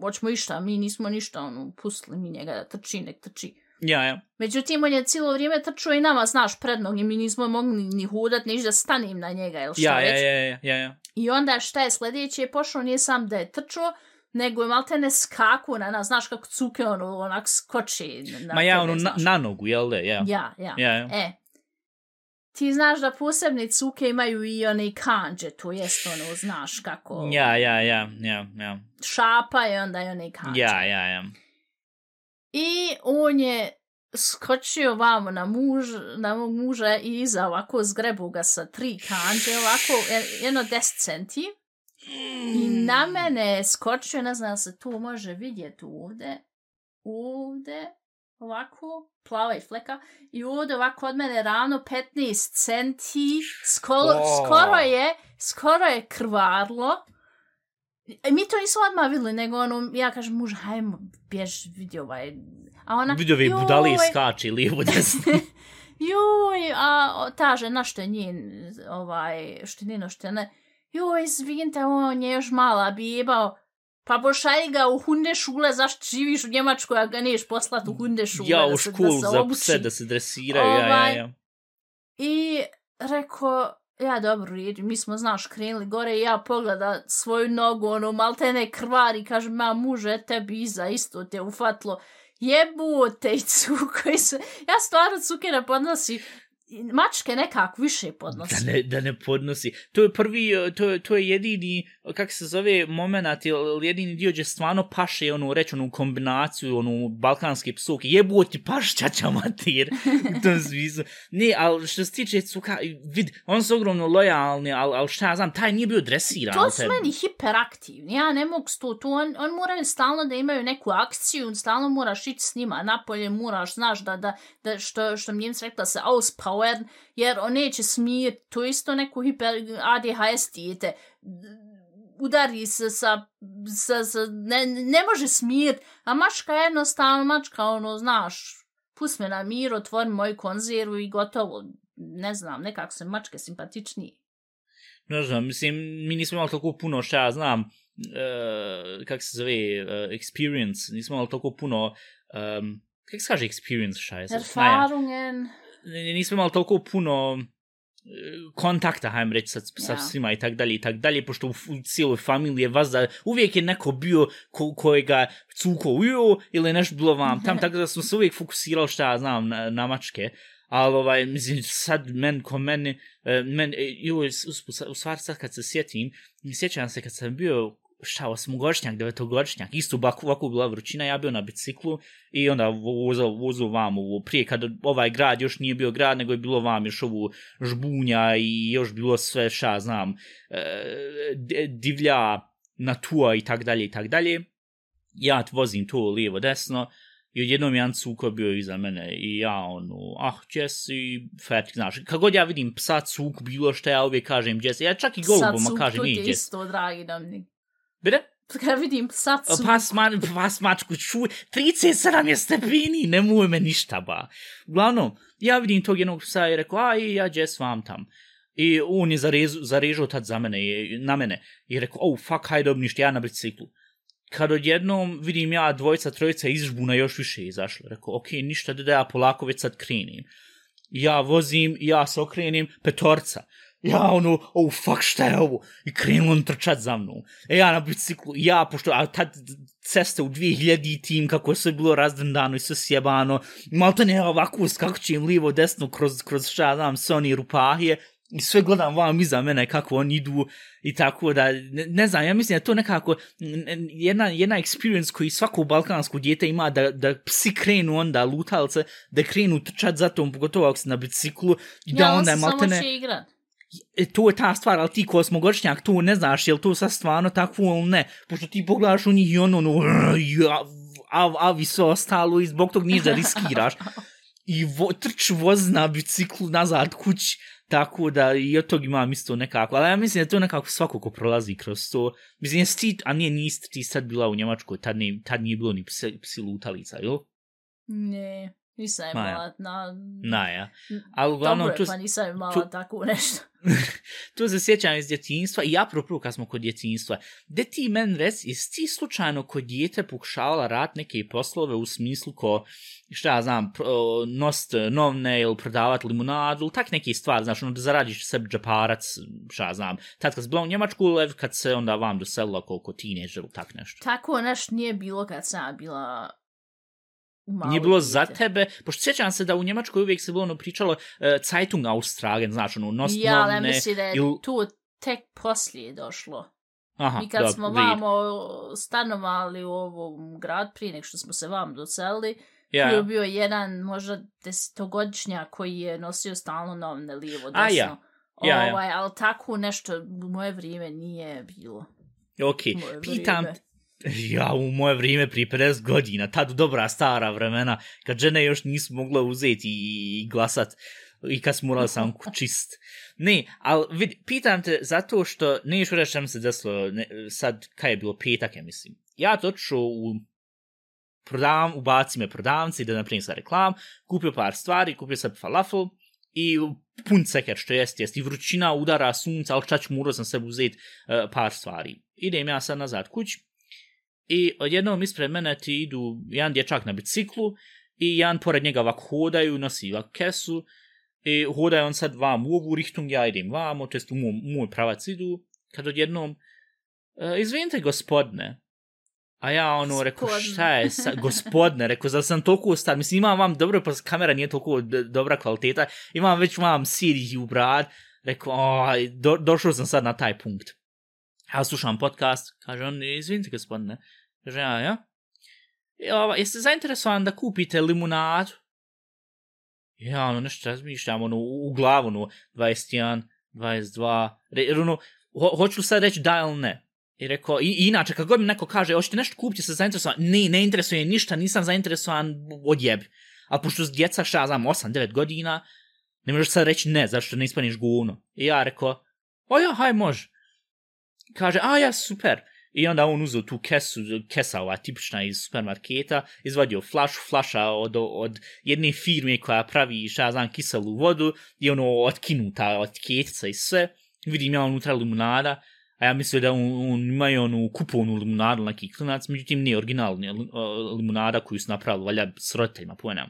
hoćemo išta, mi nismo ništa, ono, pustili mi njega da trči, nek trči. Ja, ja. Međutim, on je cijelo vrijeme trčao i nama, znaš, pred noge, mi nismo mogli ni hudat, niš da stanim na njega, ili šta Ja, ja, već. ja, ja, ja, ja. I onda šta je sljedeće, pošao nije sam da je trčao, nego je maltene skaku na nas, znaš kako cuke ono, onak skoči na Ma ja, tebe, ono, na, na nogu, jel da, ja. Ja, ja. Ja, ja. E, ti znaš da posebne cuke imaju i one kanđe, to jest ono, znaš kako Ja, ja, ja, ja, ja. šapa i onda i one kanđe. Ja, ja, ja. I on je skočio vamo na, muž, na mog muža i iza ovako zgrebu ga sa tri kanđe, ovako je- jedno 10 centi. I na mene je skočio, ne znam se tu može vidjeti ovde, ovde, ovako, plava i fleka, i ovde ovako od mene ravno 15 centi, skoro, O. skoro je, skoro je krvarlo. E, Mi to nismo odmah vidjeli, nego ono, ja kažem muž, hajmo, bjež, vidi ovaj. A ona, Vidio vi "Joj, budali skače lijevo desno. Joj, a ta žena što je njen, ovaj, što je njeno što ne, joj, izvinite, on je još mala bjebao, pa pošalji ga u hunde šule, zašto živiš u Njemačkoj, a ga neš poslat u hunde šule, ja, da u se, školu da se za pse da se dresiraju, ja, ja, Ovaj, ja. I rekao, ja dobro rijeđu, mi smo, znaš, krenuli gore i ja pogleda svoju nogu, ono, maltene krvari, kažem, ma muže, tebi iza isto te ufatlo, jebote i cuko, i sve. ja stvarno cuke ne podnosi, mačke nekako više podnosi. Da ne, da ne podnosi. To je prvi, eh, to, je- to je jedini, kak se zove, moment, ili jedini dio gdje stvarno paše, onu, reći, onu kombinaciju, onu, balkanske psovke, jebo ti paš čača mater, u tom smislu. Ne, ali što se tiče cuka, vid, on su ogromno lojalni, ali, ali šta ja znam, taj nije bio dresiran. To su meni hiperaktivni, ja ne mogu to, to on, on moraju stalno da imaju neku akciju, stalno moraš ići s njima napolje, moraš, znaš, da, da, da što, što mi Njemci rekla se auspower, jer on neće smijet, to isto neku hiper ADHS dijete, udari se sa, sa, sa ne, ne može smijet, a mačka je jednostavno, mačka, ono, znaš, pust me na mir, otvori moju konzervu i gotovo, ne znam, nekako se mačke simpatičniji. ne znam, mislim, mi nismo imali toliko puno, šta ja znam, uh, kak se zove, uh, experience, nismo imali toliko puno, um, kak se kaže experience, šta je? sad? Naja. Nismo imali toliko puno e, kontakta, hajmo reći, sa, sa svima i tak dalje i tak dalje, pošto u, u cijeloj familiji vas da uvijek je neko bio ko, kojega cuko ujo ili nešto bilo vam tam, tako da smo se uvijek fokusirali šta ja znam na, na mačke. Ali ovaj, mislim, sad men ko meni, e, men, e, joj, u stvari sad kad se sjetim, sjećam se kad sam bio šta, osmogodišnjak, devetogodišnjak, isto ovako, ovako bila vrućina, ja bio na biciklu i onda vozao, vozao vam ovo, prije kada ovaj grad još nije bio grad, nego je bilo vam još ovu žbunja i još bilo sve šta znam, e, divlja natura i tak dalje i tak dalje. Ja vozim to lijevo desno i odjednom jedan cuko bio iza mene i ja ono, ah, si, fetik, znaš, kad god ja vidim psa, cuk, bilo što ja uvijek kažem si, ja čak i goluboma Sad kažem su i tu gdje si. isto, dragi nam. Bide? Kad vidim su... Pas, man, pas mačku, čuj, 37 je stepeni, nemoj me ništa, ba. Uglavnom, ja vidim tog jednog psa i rekao, a i ja gdje s vam tam. I on je zarezu, zarežao tad za mene, na mene. I rekao, oh, fuck, hajde obništi, ja na biciklu. Kad odjednom vidim ja dvojica, trojica iz žbuna još više izašlo. Rekao, ok, ništa, da ja polako već sad krenim. Ja vozim, ja se okrenim, petorca. Ja ono, oh fuck, šta je ovo? I krenu on trčat za mnom. E ja na biciklu, ja, pošto, a tad ceste u 2000 tim, kako je sve bilo razdrndano i sve sjebano, malo to ne ovako skakućem lijevo, desno, kroz, kroz šta znam, sve oni rupahije, i sve gledam vam iza mene kako oni idu i tako da, ne, ne znam, ja mislim da to nekako jedna, jedna experience koji svako balkansko dijete ima da, da psi krenu onda lutalce, da krenu trčat za tom, pogotovo ako si na biciklu, i da ja, on onda se je maltene... samo će igrat. E, to je ta stvar, ali ti ko osmogodišnjak, to ne znaš, je li to sad stvarno takvo ili ne, pošto ti pogledaš u njih i ono, ono, ja, a, a vi sve ostalo i zbog tog niš da riskiraš. I vo, trč voz na biciklu nazad kući, tako da i od tog imam isto nekako, ali ja mislim da to nekako svako ko prolazi kroz to, mislim, jesi ti, a nije niste ti sad bila u Njemačkoj, tad, ne, tad nije bilo ni psi, psi lutalica, jel? Ne, nisam imala na... Na, ja. Ali uglavnom, Dobro je, tu, pa nisam imala tu- tako nešto. to se sjećam iz djetinjstva i apropo kad smo kod djetinjstva. Gde ti men rec, jesi ti slučajno kod djete pokušavala rad neke poslove u smislu ko, šta ja znam, nost novne ili prodavat limunadu ili tak neke stvari, znaš, ono da zaradiš sebi džaparac, šta ja znam, tad kad si bila u Njemačku lev, kad se onda vam doselila koliko tineđer ili tak nešto. Tako nešto nije bilo kad sam bila malo Nije bilo dijete. za tebe, pošto sjećam se da u Njemačkoj uvijek se bilo ono pričalo uh, Zeitung Austragen, znaš, ono, nost Ja, ali ja mislim da je ili- tu tek poslije došlo. Aha, Mi kad dobro, smo vid. vamo stanovali u ovom grad prije nek što smo se vam doselili, Ja. je bio jedan možda desetogodišnjak koji je nosio stalno novne lijevo desno. A, ja. Ja, ja. Ovaj, ali tako nešto u moje vrijeme nije bilo. Ok, Moje pitam, vrijeme. Ja u moje vrijeme prije 50 godina, tad u dobra stara vremena, kad žene još nisu mogle uzeti i, i glasat, i kad smo morali sam čist. Ne, ali vid, pitam te zato što, ne još reći se desilo, ne, sad, kaj je bilo, petak, ja mislim. Ja toču u prodavam, ubaci me prodavnici da napravim sa reklam, kupio par stvari, kupio sam falafel i pun ceker što jest, jest i vrućina udara sunca, ali šta ću morao sam sebi uzeti uh, par stvari. Idem ja sad nazad kući i odjednom ispred mene ti idu jedan dječak na biciklu i jedan pored njega ovako hodaju, nosi ovako kesu I hoda je on sad vam u ovu richtung, ja idem vamo, to jest u moj, pravac idu, kad odjednom, uh, izvinite gospodne, a ja ono, rekao, Gospodne. šta je, sa, gospodne, rekao, zar sam toliko star, mislim, imam vam, dobro, pa kamera nije toliko dobra kvaliteta, imam već vam CD u brad, rekao, aj, do, došao sam sad na taj punkt. Ja slušam podcast, kaže on, izvinite gospodine, žena, ja, ja, ova, jeste zainteresovan da kupite limunadu? Ja, ono, nešto razmišljam, ono, u, u glavu, ono, 21, 22, re, jer, ono, ho, hoću sad reći da ili ne. I rekao, i, i inače, kad god mi neko kaže, hoćete nešto kupiti, se zainteresovan, ne, ne interesuje ništa, nisam zainteresovan, odjebi. Ali pošto s djeca, šta ja znam, 8-9 godina, ne možeš sad reći ne, zašto ne ispaniš guvno. I ja rekao, o ja, haj, može. Kaže, a ja, super. I onda on uzeo tu kesu, kesa ova tipična iz supermarketa, izvadio flašu, flaša od, od jedne firme koja pravi, šta znam, kiselu vodu, i ono otkinuta od ketica i sve. Vidim ja unutra limunada, a ja mislio da on, on imaju onu kupovnu limunadu na neki klinac, međutim nije originalna eh, limunada koju su napravili, valja s roditeljima, pojenam.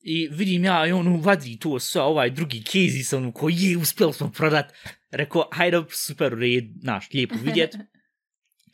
I vidim ja, i on vadi to sve, ovaj drugi kezi sa onom koji je, uspjeli smo prodat. Rekao, hajde, super, red, naš, lijepo vidjet.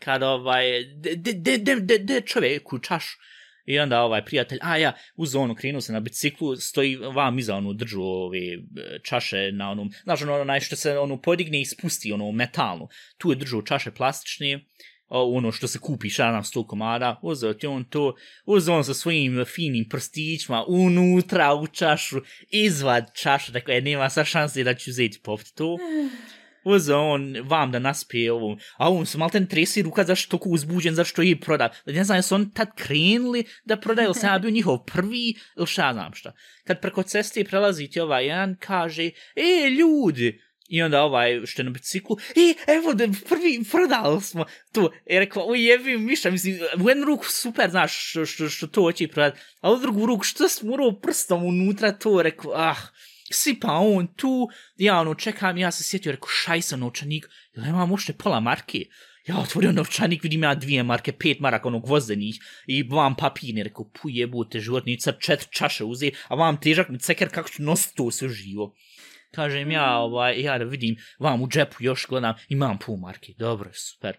Kad ovaj, de, de, de, de, de, de čovjek u čašu. I onda ovaj prijatelj, a ja, uz ono, krenuo se na biciklu, stoji vam iza onu, držu ove e, čaše na onom, znaš ono, onaj što se ono podigne i spusti, ono, metalnu. Tu je držao čaše plastične, ono što se kupi šta nam sto komada, uzeo ti on to, uzeo on sa svojim finim prstićima, unutra u čašu, izvad čašu, rekao je, nema sa šanse da ću uzeti popiti to. Uzeo on vam da naspije ovo, a on se malten tresi ruka zašto toliko uzbuđen, zašto je proda. Ne znam, jesu oni tad krenuli da prodaju, ili sam ja bio njihov prvi, ili šta znam šta. Kad preko ceste prelazi ti ovaj jedan, kaže, e, ljudi, I onda ovaj što je na biciklu, e, evo da prvi prodali smo to. I rekla, oj jebi miša, mislim, u jednu ruku super, znaš, što, što, što to hoće prodati, a u drugu ruku što sam morao ono prstom unutra to, rekao, ah, sipa on tu, ja ono čekam, ja se sjetio, rekao, šaj sam novčanik, jel nemam ušte pola marke? Ja otvorio novčanik, vidim ja dvije marke, pet maraka onog gvozdenih i vam papirni, rekao, pu jebute životnica, četiri čaše uze, a vam težak mi ceker kako ću nositi to sve živo. Kažem ja, ovaj, ja da vidim, vam u džepu još gledam, imam pol marke, dobro, super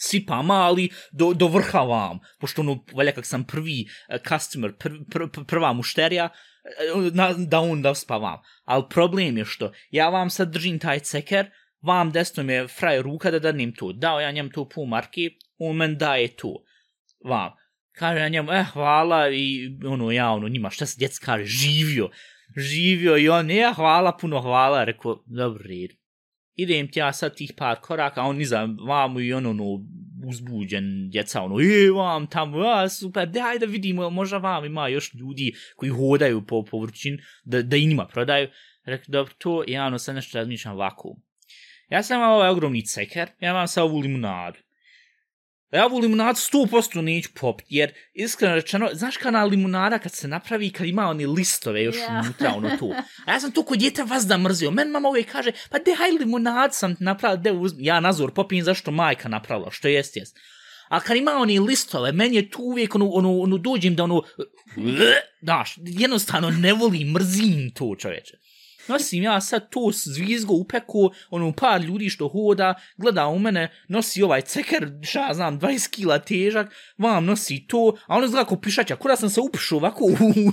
sipama, mali do, do vrha vam, pošto ono, valja kak sam prvi eh, customer, pr, pr, pr, prva mušterija, eh, na, da on da spavam. Ali problem je što, ja vam sad držim taj ceker, vam desno mi je fraj ruka da danim to. Dao ja njem to pol marki, on men daje to. Vam. Kaže ja njemu, eh, hvala, i ono, ja, ono, njima, šta se djec kaže, živio živio i on, ja, hvala, puno hvala, rekao, dobro, red. Idem ti ja sad tih par koraka, a on iza vamo i ono, ono, uzbuđen djeca, ono, e, vam tamo, a, super, daj da vidimo, možda vam ima još ljudi koji hodaju po, povrćin, da, da i njima prodaju. Rekli, dobro, to, ja, ono, sad nešto razmišljam ovako. Ja sam imao ovaj ogromni ceker, ja imam sad ovu limunadu. Ja ovu limunadu 100% neću popit, jer iskreno rečeno, znaš kada na limunada kad se napravi, kad ima oni listove još yeah. unutra, ono tu. A ja sam to kod djeta vas da mrzio. Men mama uvijek kaže, pa de haj limunad sam napravila, de uzmi. Ja nazor popijem zašto majka napravila, što jest jest. A kad ima oni listove, meni je tu uvijek ono, ono, ono dođem da ono, znaš, jednostavno ne volim, mrzim to čoveče. Nosim ja sad to zvizgo upeku, ono par ljudi što hoda, gleda u mene, nosi ovaj ceker, šta ja znam, 20 kila težak, vam nosi to, a ono izgleda kao pišača, kuda sam se upišao ovako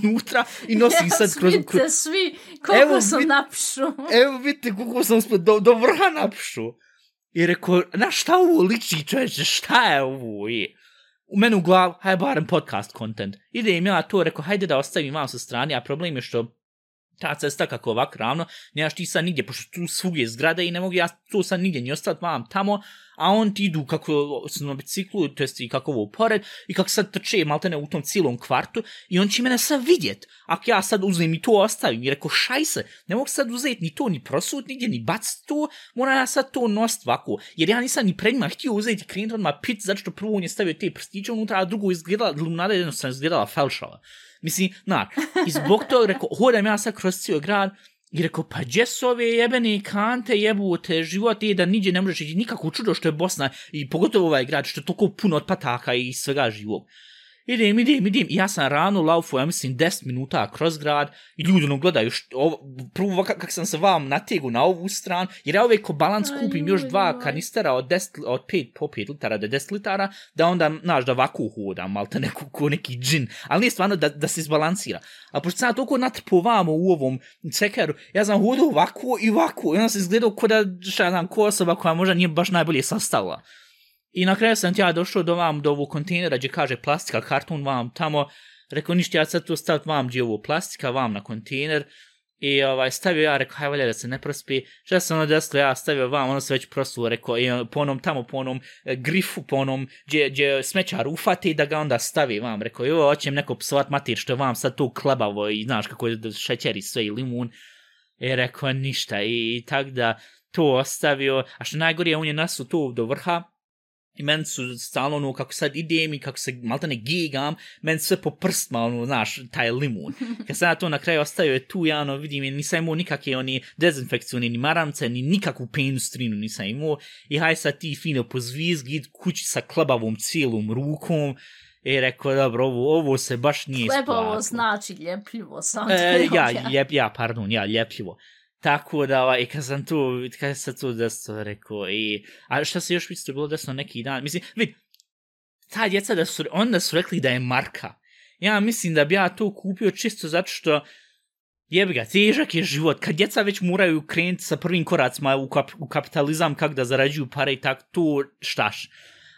unutra i nosim sad kroz... Vidite kroz svi koliko Evo, sam vid- napišu. evo vidite koliko sam uspio do, do vrha napišu. I rekao, na šta ovo liči čoveče, šta je ovo je? U mene u glavu, hajde barem podcast content. Idem ja to, rekao, hajde da ostavim vam sa strane, a problem je što ta cesta kako ovak ravno, nemaš ti sad nigdje, pošto tu svugdje zgrada i ne mogu ja tu sad nigdje ni ostati vam tamo, a on ti idu kako su na biciklu, to jest i kako ovo pored, i kako sad trče maltene u tom cijelom kvartu, i on će mene sad vidjet. Ako ja sad uzmem i to ostavim, i reko šaj se, ne mogu sad uzeti ni to, ni prosut nigdje, ni bac to, moram ja sad to nost ovako, jer ja nisam ni pred njima htio uzeti krenuti odmah pit, zato što prvo on je stavio te prstiće unutra, a drugo izgledala, limunada jednostavno izgledala falšala. Mislim, na, i zbog toga rekao, hodam ja sad kroz cijel grad, i rekao, pa gdje su ove jebene kante jebute, život je da niđe ne možeš ići, nikako čudo što je Bosna, i pogotovo ovaj grad, što je toliko puno od pataka i svega živog idem, idem, idem. I ja sam rano laufu, ja mislim, 10 minuta kroz grad i ljudi ono gledaju, što, ovo, prvo kak, kak sam se vam nategu na ovu stranu, jer ja uvijek ko balans kupim još dva kanistera od 10, od 5, po 5 litara do 10 litara, da onda, znaš, da vaku hodam, malo te neku, ko neki džin, ali nije stvarno da, da se izbalansira. A pošto sam toliko natrpao vamo u ovom cekeru, ja sam hodao ovako i ovako, i onda sam izgledao ko da, šta ja znam, ko osoba koja možda nije baš najbolje sastavila. I na kraju sam ti ja došao do vam, do ovog kontejnera gdje kaže plastika, karton vam tamo, rekao ništa ja sad tu stavit vam gdje ovo plastika, vam na kontejner, I ovaj, stavio ja, rekao, haj valja da se ne prospi. Šta se ono desilo, ja stavio vam, ono se već prosuo, rekao, i ono, po onom tamo, po onom e, grifu, po onom gdje, gdje smećar ufati da ga onda stavi vam. Rekao, jo, hoćem neko psovat matir što je vam sad tu klebavo i znaš kako je šećer i sve i limun. I rekao, ništa. I, i tak da to ostavio. A što najgorije, on je nasu tu do vrha, I meni su stalno ono, kako sad idem i kako se maltene gigam, meni sve po prstima, ono, znaš, taj limun. Kad sam ja to na kraju ostavio je tu, ja ono, vidim, i nisam imao nikakve oni dezinfekcione, ni maramce, ni nikakvu penustrinu nisam imao. I haj sad ti fino po zvizgi, kući sa klebavom cijelom rukom. I rekao, dobro, ovo, ovo se baš nije isplatilo. znači ljepljivo, sam E, ja, ljep, ja, pardon, ja, ljepljivo. Tako da, ovaj, kad sam tu, kad sam tu desno rekao, i, a šta se još isto bilo desno neki dan, mislim, vid, ta djeca da su, onda su rekli da je marka. Ja mislim da bi ja to kupio čisto zato što, jebi ga, težak je život, kad djeca već moraju krenuti sa prvim koracima u, kap, u kapitalizam, kako da zarađuju pare i tak, to štaš.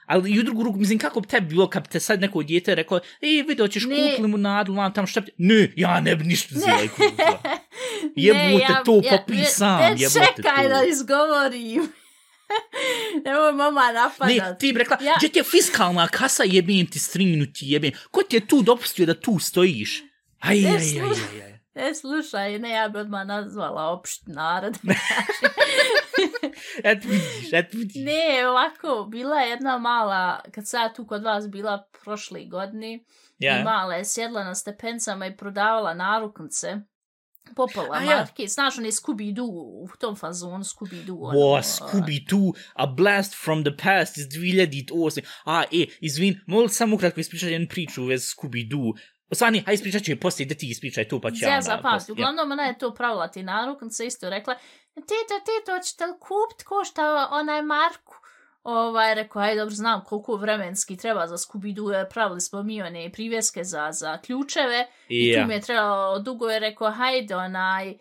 Ali i u drugu ruku, mislim, kako bi tebi bilo kad bi te sad neko dijete rekao, ej, vidio, ćeš kupiti limunadu, vam tam šta. Ne, ja ne bi ništa Ne. zela i kupila. Jebote, to popi sam, ne, jebote čekaj to. da izgovorim. Nemoj mama Ne, napadat. ti bi rekla, Ja- gdje ti je fiskalna kasa, jebim ti strinu ti jebim. Ko ti je tu dopustio da tu stojiš? Aj, Ne, aj, aj, aj, aj. E, slušaj, ne, ja bi odmah nazvala opšt narod. Et vidiš, et vidiš. ne, ovako, bila je jedna mala, kad sam ja tu kod vas bila prošle godine, Ja. i mala je sjedla na stepencama i prodavala naruknice. Popala A ja. marke, znaš, on je Scooby-Doo, u tom fazonu Scooby-Doo. ono, Wo, Scooby-Doo, A Blast from the Past iz 2008. A, e, izvin, mogu li samo ukratko ispričati jednu priču u vezi Scooby-Doo? Osvani, haj ispričat ću je poslije, da ti ispričaj to pa ću ja Ja onda zapamti, poslije. uglavnom ona je to pravila ti naruknice, isto rekla, tito, tito, hoćete li kupit košta onaj Marku? Ovaj, rekao, aj dobro, znam koliko vremenski treba za Scooby-Doo, jer pravili smo mi one privjeske za, za ključeve, i Ja. tu mi je trebalo dugo, je rekao, hajde, onaj, uh,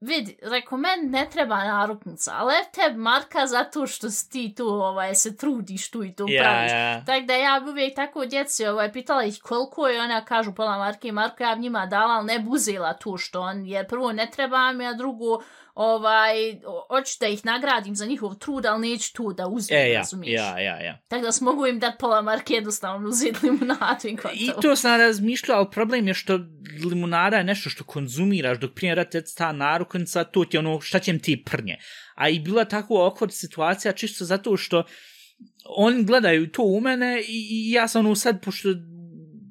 vidi, rekao, men ne treba naruknica, ali te Marka zato što si ti tu, ovaj, se trudiš tu i to Ja, praviš. ja. Tako da ja bi uvijek tako djeci ovaj, pitala ih koliko je, ona kažu pola marke i Marko ja bi njima dala, ali ne bi uzela tu što on, jer prvo ne treba mi, a drugo, ovaj, hoću da ih nagradim za njihov trud, ali neću tu da uzmem, E, ja, razumiješ? ja, ja, ja. Tako da smogu im dat pola marke jednostavno uzeti limunadu i I gotovo. to sam razmišljao, ali problem je što limunada je nešto što konzumiraš, dok prije rata ta naruknica, to ti ono šta će ti prnje. A i bila tako awkward situacija čisto zato što oni gledaju to u mene i, i ja sam ono sad, pošto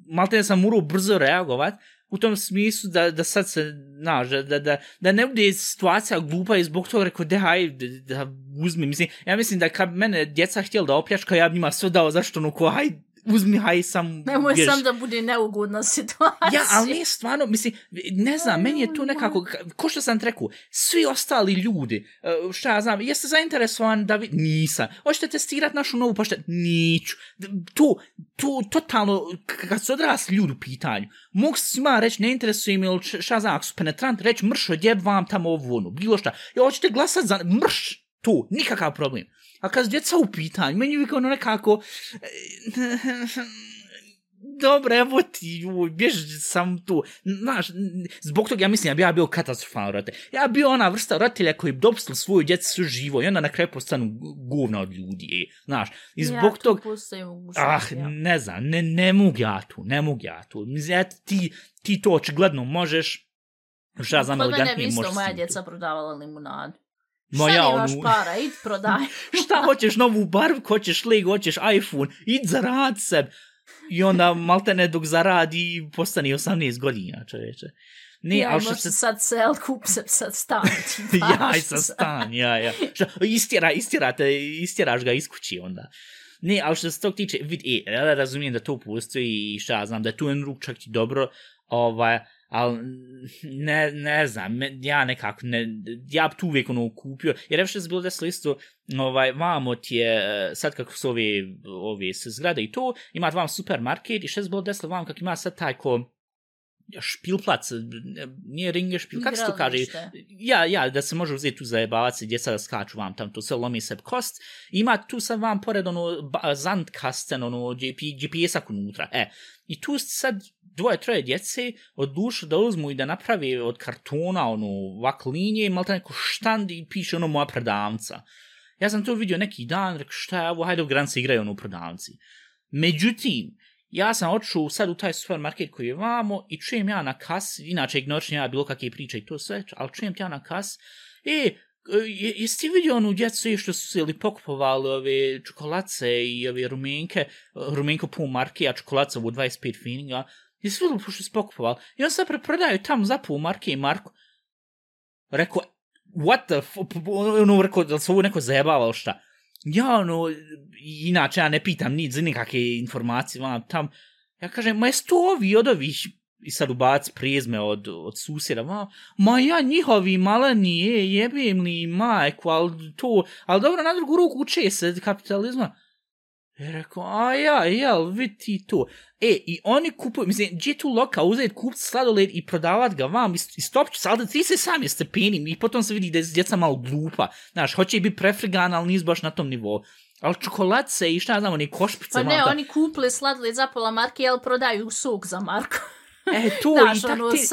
malte ne sam morao brzo reagovat, u tom smislu da, da sad se, znaš, da, da, da, da ne bude situacija glupa i zbog toga rekao, dehaj, da, da uzmi, mislim, ja mislim da kad mene djeca htjeli da opljačka, ja bi njima sve dao, zašto ono, ko, haj, uzmi, haj, sam, Nemoj sam da bude neugodna situacija. Ja, ali ne, stvarno, mislim, ne znam, meni je to nekako, ko što sam rekao, svi ostali ljudi, uh, šta ja znam, jeste zainteresovan da vi, nisam, hoćete testirati našu novu poštet, niću, to, to, totalno, kad su odrasli ljudi u pitanju, mogu se svima reći, ne interesuje mi, ili šta znam, ako su penetrant, reći, mrš, odjeb vam tamo ovo, ono, bilo šta, ja hoćete glasat za, mrš, to, nikakav problem. A kad su djeca u pitanju, meni je uvijek ono nekako, dobro, evo ti, uj, bježi sam tu. Znaš, zbog toga ja mislim da bi ja bio katastrofalan roditelj. Ja bi bio ona vrsta roditelja koji bi dopustili svoju djecu sve živo i onda na kraju postanu govna od ljudi. E, znaš, i zbog ja, toga... tu postoji mogućnost, Ah, ja. ne znam, ne, ne mogu ja tu, ne mogu ja tu. Mislim, eto, ti, ti to očigledno možeš, šta ja znam, Kod mene bi elegantnije isto možeš. moja djeca prodavala limunadu. Moja, Šta nemaš onu- para, id prodaj. šta hoćeš novu barvku, hoćeš leg, hoćeš iPhone, id zarad seb. I onda maltene dok zaradi postane 18 godina, čoveče. Ne, ja, ali što se... sad sel, kup se sad stan. ti ja, i sa stan, ja, ja. Što, istjera, istjera te, istjeraš ga iz kući onda. Ne, ali što se tog tiče, vid, e, ja razumijem da to postoji i šta ja znam, da je tu en ruk čak i dobro, ovaj, ali ne, ne znam, me- ja nekako, ne, ja bi tu uvijek ono kupio, jer evo što se bilo desilo isto, ovaj, vamo ti je, eh, sad kako su ove, ove se zgrade i to, ima vam supermarket i što se bilo desilo vam kako ima sad taj ko, špilplac, nije ringe špil, kako se to kaže? Ja, ja, da se može uzeti tu zajebavac i djeca da skaču vam tam, to sve lomi se kost. Ima tu sad vam pored ono zandkasten, ono gdje, gdje pijesak unutra. E, i tu sad dvoje, troje djece odlučili da uzmu i da napravi od kartona ono ovak linije, malo neko štand i piše ono moja prodavnica. Ja sam to vidio neki dan, rekao šta je ovo, hajde u Granci igraju ono u prodavnici. Međutim, ja sam otišao sad u taj supermarket koji je vamo i čujem ja na kas, inače ignoričem ja bilo kakve priče i to sve, ali čujem ja na kas, e, je, jesi ti vidio onu djecu što su se ili pokupovali ove čokolace i ove rumenke, rumenko pun marke, a čokolaca u 25 fininga, jesi vidio pošto su pokupovali? I on sad preprodaju tamo za pun marke i marku. Rekao, what the f... Ono, ono rekao, da se ovo neko zajebavalo šta? Ja, ono, inače ja ne pitam ni za nikakve informacije, vam tam, ja kažem, ma jesu to ovi od ovih, i sad ubac prijezme od, od susjeda, ma, ma ja njihovi maleni, je, jebem li majku, ali to, ali dobro, na drugu ruku uče se kapitalizma. I rekao, a ja, jel, vidi ti to. E, i oni kupuju, mislim, gdje tu loka uzeti kupiti sladoled i prodavat ga vam, i, i ali da ti se sami stepenim, i potom se vidi da je djeca malo glupa. Znaš, hoće biti prefrigana, ali nisu baš na tom nivou. Ali čokoladice i šta ja znam, oni košpice. Pa ne, da- oni kupili sladoled za pola marke, jel prodaju sok za marku. E, to, Znaš, i tak ono, ti... t-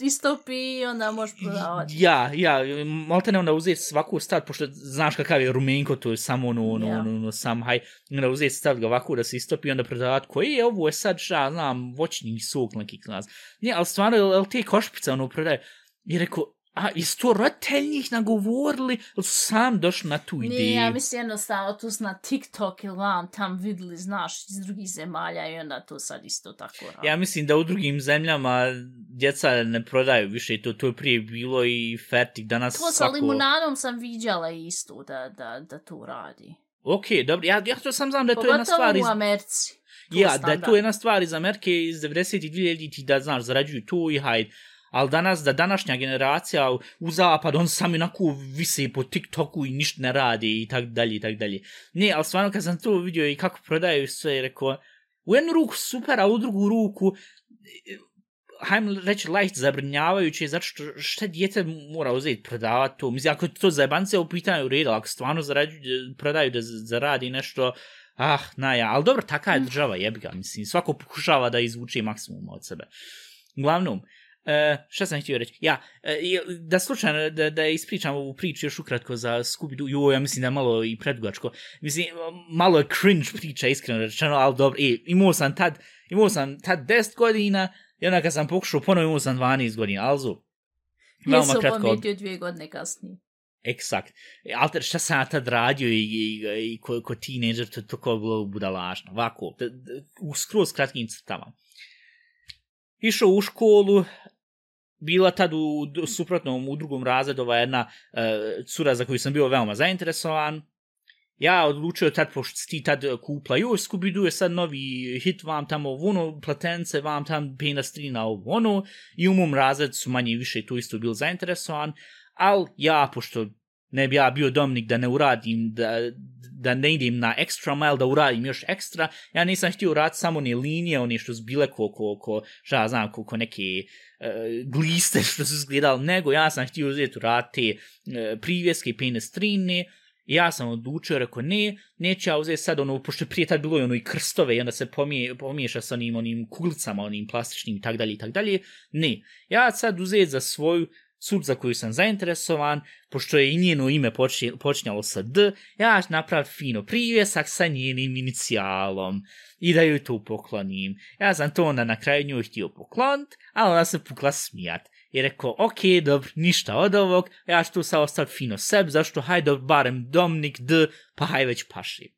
istopi i onda možeš prodavati. Ja, ja, malte ne onda uzeti svaku stvar, pošto znaš kakav je rumenko, to je samo ono, ono, Ja. ono, ono, sam haj, onda uzeti staviti ga ovako da se istopi i onda prodavat koji je ovo je sad šta, znam, voćni sok neki klas. Nije, ali stvarno, jel, jel te košpice ono prodaje? I rekao, a, jesu to roditelji njih nagovorili, ili su sam došli na tu ideju? Nije, ja mislim jednostavno tu su na TikTok ili vam tam vidjeli, znaš, iz drugih zemalja i onda to sad isto tako radi. Ja mislim da u drugim zemljama djeca ne prodaju više to, to je prije bilo i fertik, danas To sa svako... limunadom sam viđala isto da, da, da to radi. Ok, dobro, ja, ja to sam znam da je to jedna stvar iz... u Americi. Ja, da je standard. to jedna stvar iz Amerike iz 90 i 2000 da znaš, zarađuju tu i hajde. Ali danas, da današnja generacija u, zapad, on sami onako vise po TikToku i ništa ne radi i tak dalje i tak dalje. Ne, ali stvarno kad sam to vidio i kako prodaju sve, rekao, u jednu ruku super, a u drugu ruku, e, hajmo reći, light zabrinjavajuće, zato što šta dijete mora uzeti prodavati to. Mislim, ako to zajebance u pitanju reda, ako stvarno zarađu, prodaju da zaradi nešto, ah, na ja, ali dobro, taka je država, jebi ga, mislim, svako pokušava da izvuče maksimum od sebe. Uglavnom, Uh, šta sam htio reći? Ja, uh, da slučajno, da, da ispričam ovu priču još ukratko za Scooby-Doo, jo, ja mislim da je malo i predugačko. Mislim, malo je cringe priča, iskreno rečeno, ali dobro, e, imao sam tad, imao sam tad 10 godina, i onda kad sam pokušao ponovo imao sam 12 godina, alzu. Veoma Nisam kratko, pometio dvije godine kasnije. Eksakt. E, Alter, šta sam ja tad radio i, i, i ko, ko teenager, to, to bilo budalašno. Ovako, u skroz kratkim crtama. Išao u školu, bila tad u suprotnom, u drugom razredu, ova jedna uh, cura za koju sam bio veoma zainteresovan. Ja odlučio tad, pošto ti tad kupla, joj, Scooby-Doo je sad novi hit, vam tamo ono, platence, vam tam pena strina, ovo ono, i u mom razredu su manje i više tu isto bil zainteresovan, ali ja, pošto ne bi ja bio domnik da ne uradim, da, da ne idem na extra mile, da uradim još ekstra, ja nisam htio uraditi samo ni linije, one što su bile ko, ko, ko šta ja znam, ko, ko neke uh, gliste što su izgledali, nego ja sam htio uzeti uraditi te uh, privjeske i penestrine, I ja sam odlučio, rekao, ne, neću ja uzeti sad ono, pošto prije tad bilo i ono i krstove i onda se pomije, pomiješa sa onim, onim kuglicama, onim plastičnim i tak dalje i tak dalje. Ne, ja sad uzeti za svoju sud za koju sam zainteresovan, pošto je i njeno ime počinje, počinjalo sa D, ja ću napraviti fino privjesak sa njenim inicijalom i da joj to poklonim. Ja sam to onda na kraju njoj htio poklonit, a ona se pukla smijat. I rekao, ok, dobro, ništa od ovog, ja ću tu sad ostati fino seb, zašto hajde barem Domnik D, pa haj već paši.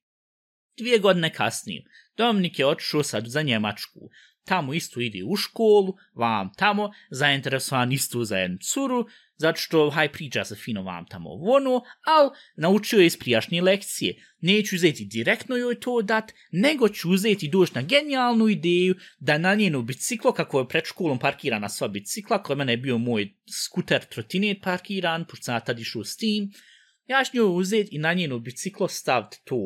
Dvije godine kasnije, Dominik je otišao sad za Njemačku tamo isto ide u školu, vam tamo, zainteresovan isto za jednu curu, zato što haj priča se fino vam tamo ono, al naučio je iz prijašnje lekcije. Neću uzeti direktno joj to dat, nego ću uzeti doći na genijalnu ideju da na njenu biciklo, kako je pred školom parkirana sva bicikla, kod mene je bio moj skuter trotinet parkiran, pošto sam ja tad išao s tim, ja ću nju uzeti i na njenu biciklo staviti tu,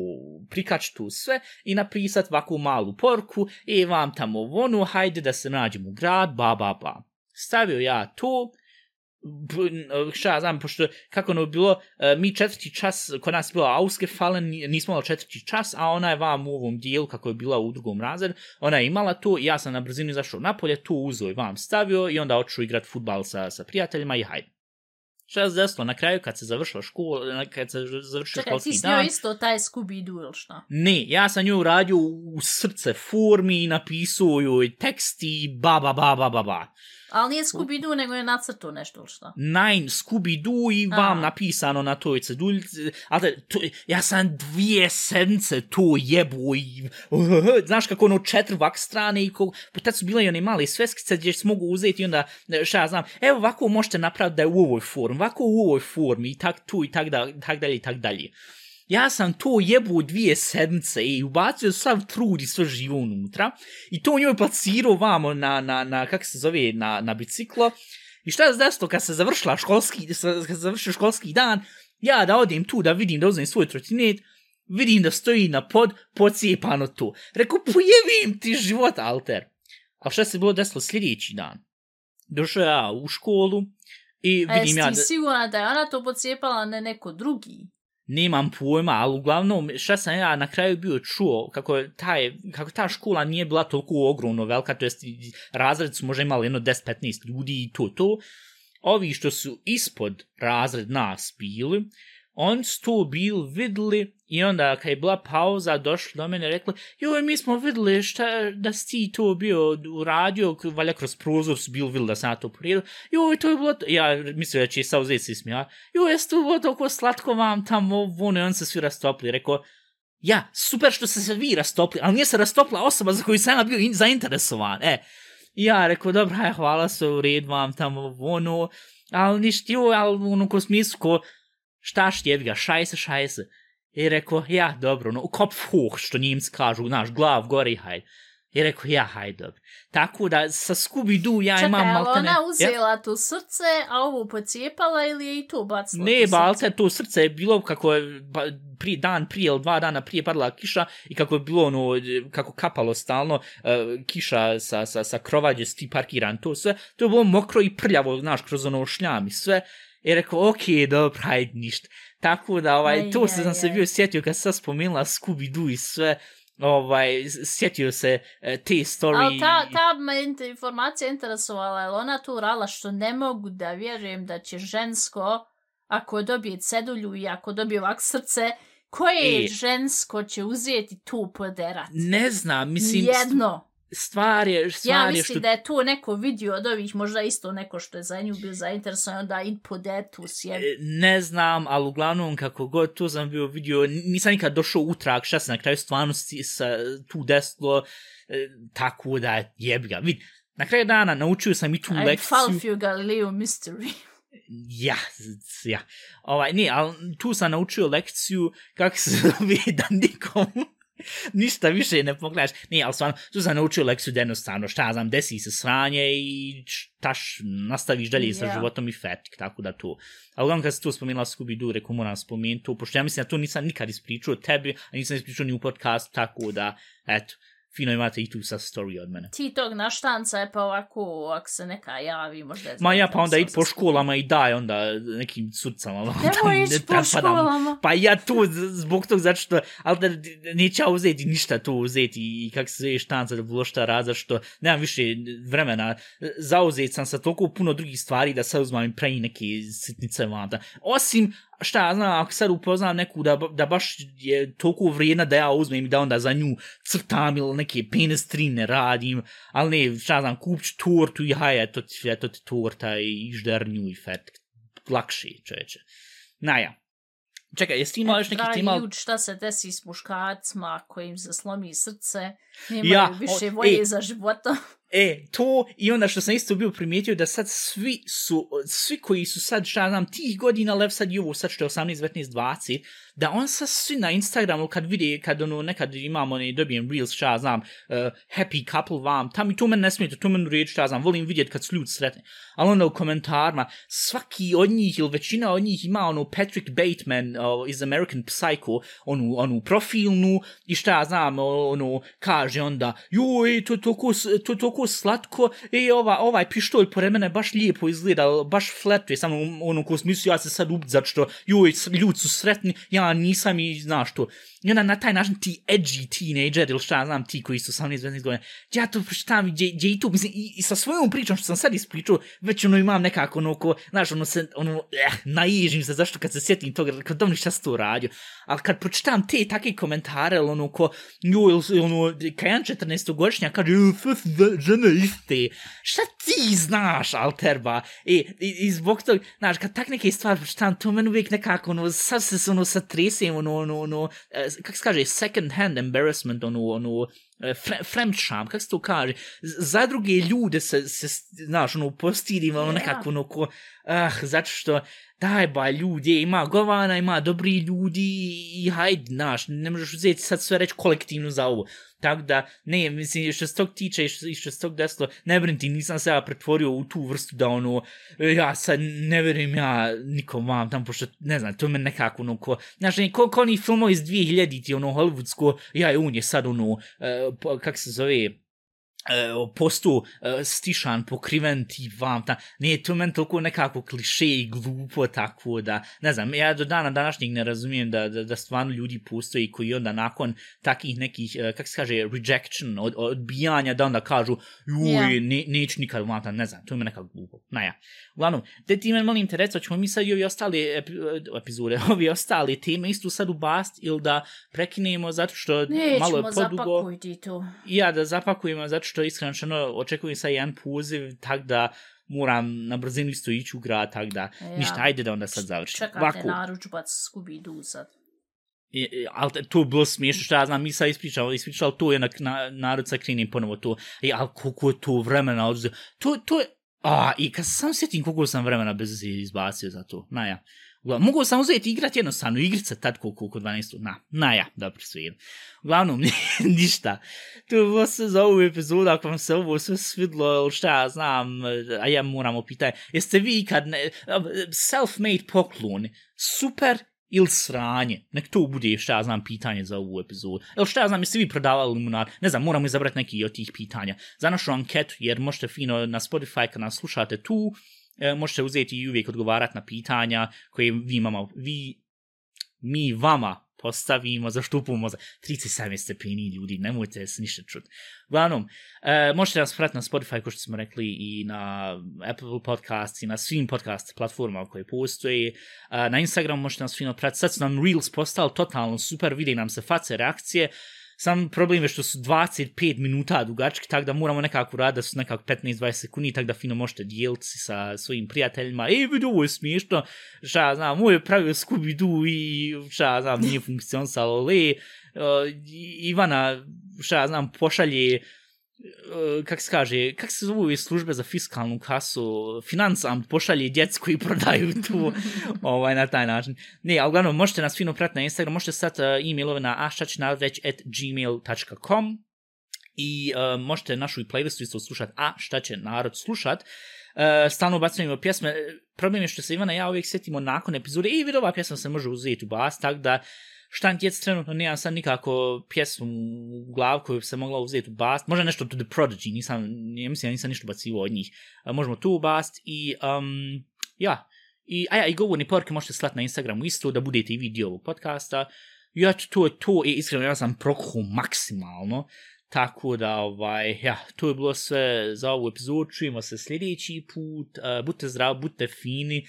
prikač tu sve i napisat ovakvu malu porku, i e, vam tamo vonu, hajde da se nađemo u grad, ba ba ba. Stavio ja to, b- šta znam, pošto kako ono bilo, e, mi četvrti čas, kod nas je bilo ausgefallen, nismo imali četvrti čas, a ona je vam u ovom dijelu, kako je bila u drugom razredu, ona je imala to i ja sam na brzinu izašao napolje, tu uzeo i vam stavio i onda oču igrat futbal sa, sa prijateljima i hajde. Šta se desilo na kraju kad se završila škola, kad se završio Čekaj, ti školski s njoj dan? isto taj Scooby-Doo ili šta? Ne, ja sam nju radio u srce formi i napisao joj tekst i ba ba ba ba ba ba. Ali nije Scooby-Doo, nego je nacrtu nešto ili šta? Nine Scooby-Doo i vam A. napisano na toj ceduljici. Ali to, ja sam dvije sedmice to jebo i... Znaš kako ono četiri vak strane i ko... Tad su bile i one male sveskice gdje se mogu uzeti i onda, šta ja znam, evo ovako možete napraviti da je u ovoj formi, ovako u ovoj formi i tak tu i tak, da, tak dalje i tak dalje. Ja sam to jebo u dvije sedmice i ubacio sav trud i sve živo unutra i to njoj placirao vamo na, na, na kak se zove, na, na biciklo. I šta je desilo kad se završila školski, kad se završio školski dan, ja da odem tu da vidim da uzmem svoj trotinet, vidim da stoji na pod, pocijepano to. Rekao, pojevim ti život, Alter. A šta se bilo desilo sljedeći dan? Došao ja u školu i vidim jesi ja da... siguran da je ona to pocijepala, ne neko drugi? Nemam pojma, ali uglavnom šta sam ja na kraju bio čuo, kako, taj, kako ta škola nije bila toliko ogromno velika, to jest razred su možda imali jedno 10-15 ljudi i to to. Ovi što su ispod razred nas bili, on su to bil vidli i onda kad je bila pauza došli do mene i rekli joj mi smo vidli šta, da si ti to bio uradio, valja kroz prozor su bil vidli da sam to prijedu, joj to je bilo, to... ja mislim da će sa uzeti se smija, joj jesu to bilo toliko slatko vam tamo, ono i on se svi rastopli, rekao ja, super što ste se vi rastopli, ali nije se rastopla osoba za koju sam ja bio in- zainteresovan, e, I ja rekao, dobra, aj, hvala se u red vam tamo, ono, ali ništa, joj, ali ono, ko smislu, ko, šta štjevi ga, šajse, šajse. I rekao, ja, dobro, ono, kopf hoch, što njimci kažu, naš, glav gore, hajde. I rekao, ja, hajde, dobro. Tako da, sa Scooby-Doo ja Čekaj, imam maltene... ona uzela tu srce, a ovu pocijepala ili je i to bacila? Ne, to srce? balte, to srce je bilo kako je prije dan prije ili dva dana prije padala kiša i kako je bilo ono, kako kapalo stalno uh, kiša sa, sa, sa krova gdje si ti parkiran, to sve, to je bilo mokro i prljavo, znaš, kroz ono šljam i sve. I rekao, ok, dobro, hajde, ništa. Tako da, ovaj, Aj, to se sam se bio sjetio kad sam spomenula Scooby-Doo i sve, ovaj, sjetio se uh, te story. Ali ta, ta me int- informacija interesovala, je ona tu rala što ne mogu da vjerujem da će žensko, ako dobije cedulju i ako dobije ovak srce, koje E. žensko će uzeti tu poderat? Ne znam, mislim, Jedno. Stvar je, stvar Ja je mislim što... da je to neko vidio od ovih, možda isto neko što je za nju bio zainteresovan, da i poder tu sjedi. E, ne znam, ali uglavnom kako god to sam bio vidio, nisam nikad došao u trag šta se na kraju stvarnosti sa tu desilo, e, tako da jebi ga. Vid, na kraju dana naučio sam i tu Aj, lekciju. Falfio Galileo Mystery. Ja, ja. Ovaj, ne, ali tu sam naučio lekciju kako se zove da nikom ništa više ne pogledaš. Ne, ali stvarno, tu sam naučio lekciju da jednostavno, šta ja znam, desi se sranje i štaš, nastaviš dalje sa Ja. životom i fetik, tako da to. A uglavnom kad se tu spomenula Scooby-Doo, rekao moram spomenuti to, pošto ja mislim da to nisam nikad ispričao tebi, a nisam ispričao ni u podcastu, tako da, eto, fino imate i tu sa story od mene. Ti tog naštanca je pa ovako, ako se neka javi, možda je Ma ja pa onda id po školama i daj onda nekim curcama. Nemoj ne ići po školama. Pa ja tu zbog tog zato što, ali da neću ja uzeti ništa tu uzeti i kak se zove štanca da bilo šta rad, što nemam više vremena. Zauzet sam sa toliko puno drugih stvari da sad uzmam i pravi neke sitnice vanta. Osim, šta ja znam, ako sad upoznam neku da, da baš je toliko vrijedna da ja uzmem i da onda za nju crtam ili neke penestrine radim, ali ne, šta ja znam, kupć tortu i haj, eto ti, eto ti torta i ždernju i fet. Lakše, čoveče. Naja. Čekaj, jesi ti imao još neki Dragi ti imao... ljudi, šta se desi s muškarcima kojim se slomi srce, nemaju Ja, više o, volje e. za životom. E, to i onda što sam isto bio primijetio da sad svi su, svi koji su sad, šta znam, tih godina lev sad i ovo, sad što je 18, 19, 20, da on sa svi na Instagramu kad vidi, kad ono, nekad imamo ne dobijem reels, šta znam, uh, happy couple vam, tam i to meni ne smijete, to meni riječ, šta znam, volim vidjeti kad su ljudi sretni. Ali onda u komentarima, svaki od njih ili većina od njih ima ono Patrick Bateman uh, iz American Psycho, onu, onu profilnu i šta znam, ono, kaže onda, joj, to toko, to toko slatko, e, ova, ovaj pištolj pored mene baš lijepo izgleda, baš fletuje, samo ono, ono ko smislu, ja se sad ubit zato što, joj, ljudi su sretni, ja nisam i znaš to. I onda na taj način ti edgy teenager ili šta znam, ti koji su 18-19 godina, ja to pročitam gdje, gdje i tu, mislim, i, i sa svojom pričom što sam sad ispričao, već ono imam nekako ono ko, znaš, ono se, ono, eh, naižim se, zašto kad se sjetim toga, kad dobro šta se to radio, ali kad pročitam te takve komentare, ili ono ko, jo, ili ono, kajan 14-godišnja kaže, "E, žene iste, šta ti znaš, alterba, e, i, i zbog tog, znaš, kad tak neke stvari pročitam, to meni uvijek nekako, ono, sad se se, ono, satresem, ono, ono, ono, eh, kak se kaže, second hand embarrassment, ono, ono, fre, fremdšam, kak se to kaže, za druge ljude se, se znaš, ono, postidim, ono, nekako, ono, ko, ah, zato što, daj ba ljudi, ima govana, ima dobri ljudi i hajde, znaš, ne možeš uzeti sad sve reći kolektivno za ovo. Tako da, ne, mislim, što se tog tiče i što, se tog desilo, ne brin ti, nisam se ja pretvorio u tu vrstu da ono, e, ja sad ne vjerujem ja nikom vam tam, pošto, ne znam, to me nekako ono ko, znaš, ne, ko, ko oni filmovi iz 2000-ti, ono, hollywoodsko, ja je on je sad ono, uh, kak se zove, postu e, stišan, pokriven ti vam ta, nije to meni toliko nekako kliše i glupo tako da, ne znam, ja do dana današnjeg ne razumijem da, da, da stvarno ljudi postoji koji onda nakon takih nekih, e, kak se kaže, rejection, od, odbijanja, da onda kažu, juj, Ja. ne, neću nikad vam ta, ne znam, to je nekako glupo. Naja, uglavnom, te ti meni molim te reći, ćemo mi sad i ovi ostali epi, epizode, ovi ostali teme isto sad ubast ili da prekinemo zato što malo je Nećemo, podugo zapakuj ti to. ja da zapakujemo, zato što iskreno očekujem sad jedan poziv, tak da moram na brzinu isto ići u grad, tak da Ja. ništa, ajde da onda sad završim. Čekate Ovako, naručbac Scooby-Doo sad. i- i- ali to je bilo smiješno, što ja znam, mi sad ispričamo, ispričali to je na, na narod sa krenim ponovo to, i, ali koliko je to vremena oduzeo, to, to je, a, i kad sam sjetim koliko sam vremena bez izbacio za to, na ja. Uglavnom, mogu sam uzeti igrati igrat jednostavno, igrice tad koliko, oko 12, na, na ja, dobro sve jedno. Uglavnom, ništa. To je bilo sve za ovu epizodu, ako vam se ovo sve svidlo, šta ja znam, a ja moram opitati, jeste vi ikad, ne, self-made poklon, super ili sranje? Nek to bude, šta ja znam, pitanje za ovu epizodu. Evo šta ja znam, jeste vi prodavali limunad? Ne znam, moramo izabrati neki od tih pitanja. Za našu anketu, jer možete fino na Spotify kad nas slušate tu, e, možete uzeti i uvijek odgovarati na pitanja koje vi, mama, vi mi vama postavimo, zaštupamo za 37 stepeni ljudi, nemojte se ništa čuti. Uglavnom, e, možete nas pratiti na Spotify, kao što smo rekli, i na Apple Podcast, i na svim podcast platformama koje postoje. E, na Instagram možete nas fino pratiti. Sad su nam Reels postali totalno super, vide nam se face, reakcije. Sam problem je što su 25 minuta dugački, tako da moramo nekako raditi da su nekako 15-20 sekundi, tako da fino možete dijeliti sa svojim prijateljima. E, vidi, ovo je smiješno, šta ja znam, ovo je pravio Scooby-Doo i šta ja znam, nije funkcionisalo, ali e, Ivana, šta ja znam, pošalje uh, kak se kaže, kak se zovu ove službe za fiskalnu kasu, financam pošalje djec koji prodaju tu ovaj, na taj način. Ne, ali uglavnom možete nas fino pratiti na Instagram, možete stati uh, e-mailove na aštačnaveć at gmail.com i uh, možete našu i playlistu isto slušati, a šta će narod slušat. Uh, stalno ubacujemo pjesme. Problem je što se Ivana i ja uvijek sjetimo nakon epizode i vidi ova pjesma se može uzeti u bas, tako da štantjec trenutno nemam sad nikako pjesmu u glavu koju bi se mogla uzeti u bast. Možda nešto to The Prodigy, nisam, ne mislim, ja nisam ništa bacio od njih. Možemo tu u bast i, um, ja, i, a ja, i govorni porke možete slati na Instagramu isto, da budete i vidio ovog podcasta. Ja, to je to, i iskreno, ja sam prokuhu maksimalno, tako da, ovaj, ja, to je bilo sve za ovu epizodu, čujemo se sljedeći put, uh, budite zdravi, budite fini,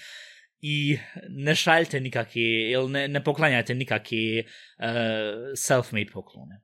i ne šaljte nikakve, ili ne, ne poklanjajte nikakve uh, self-made poklone.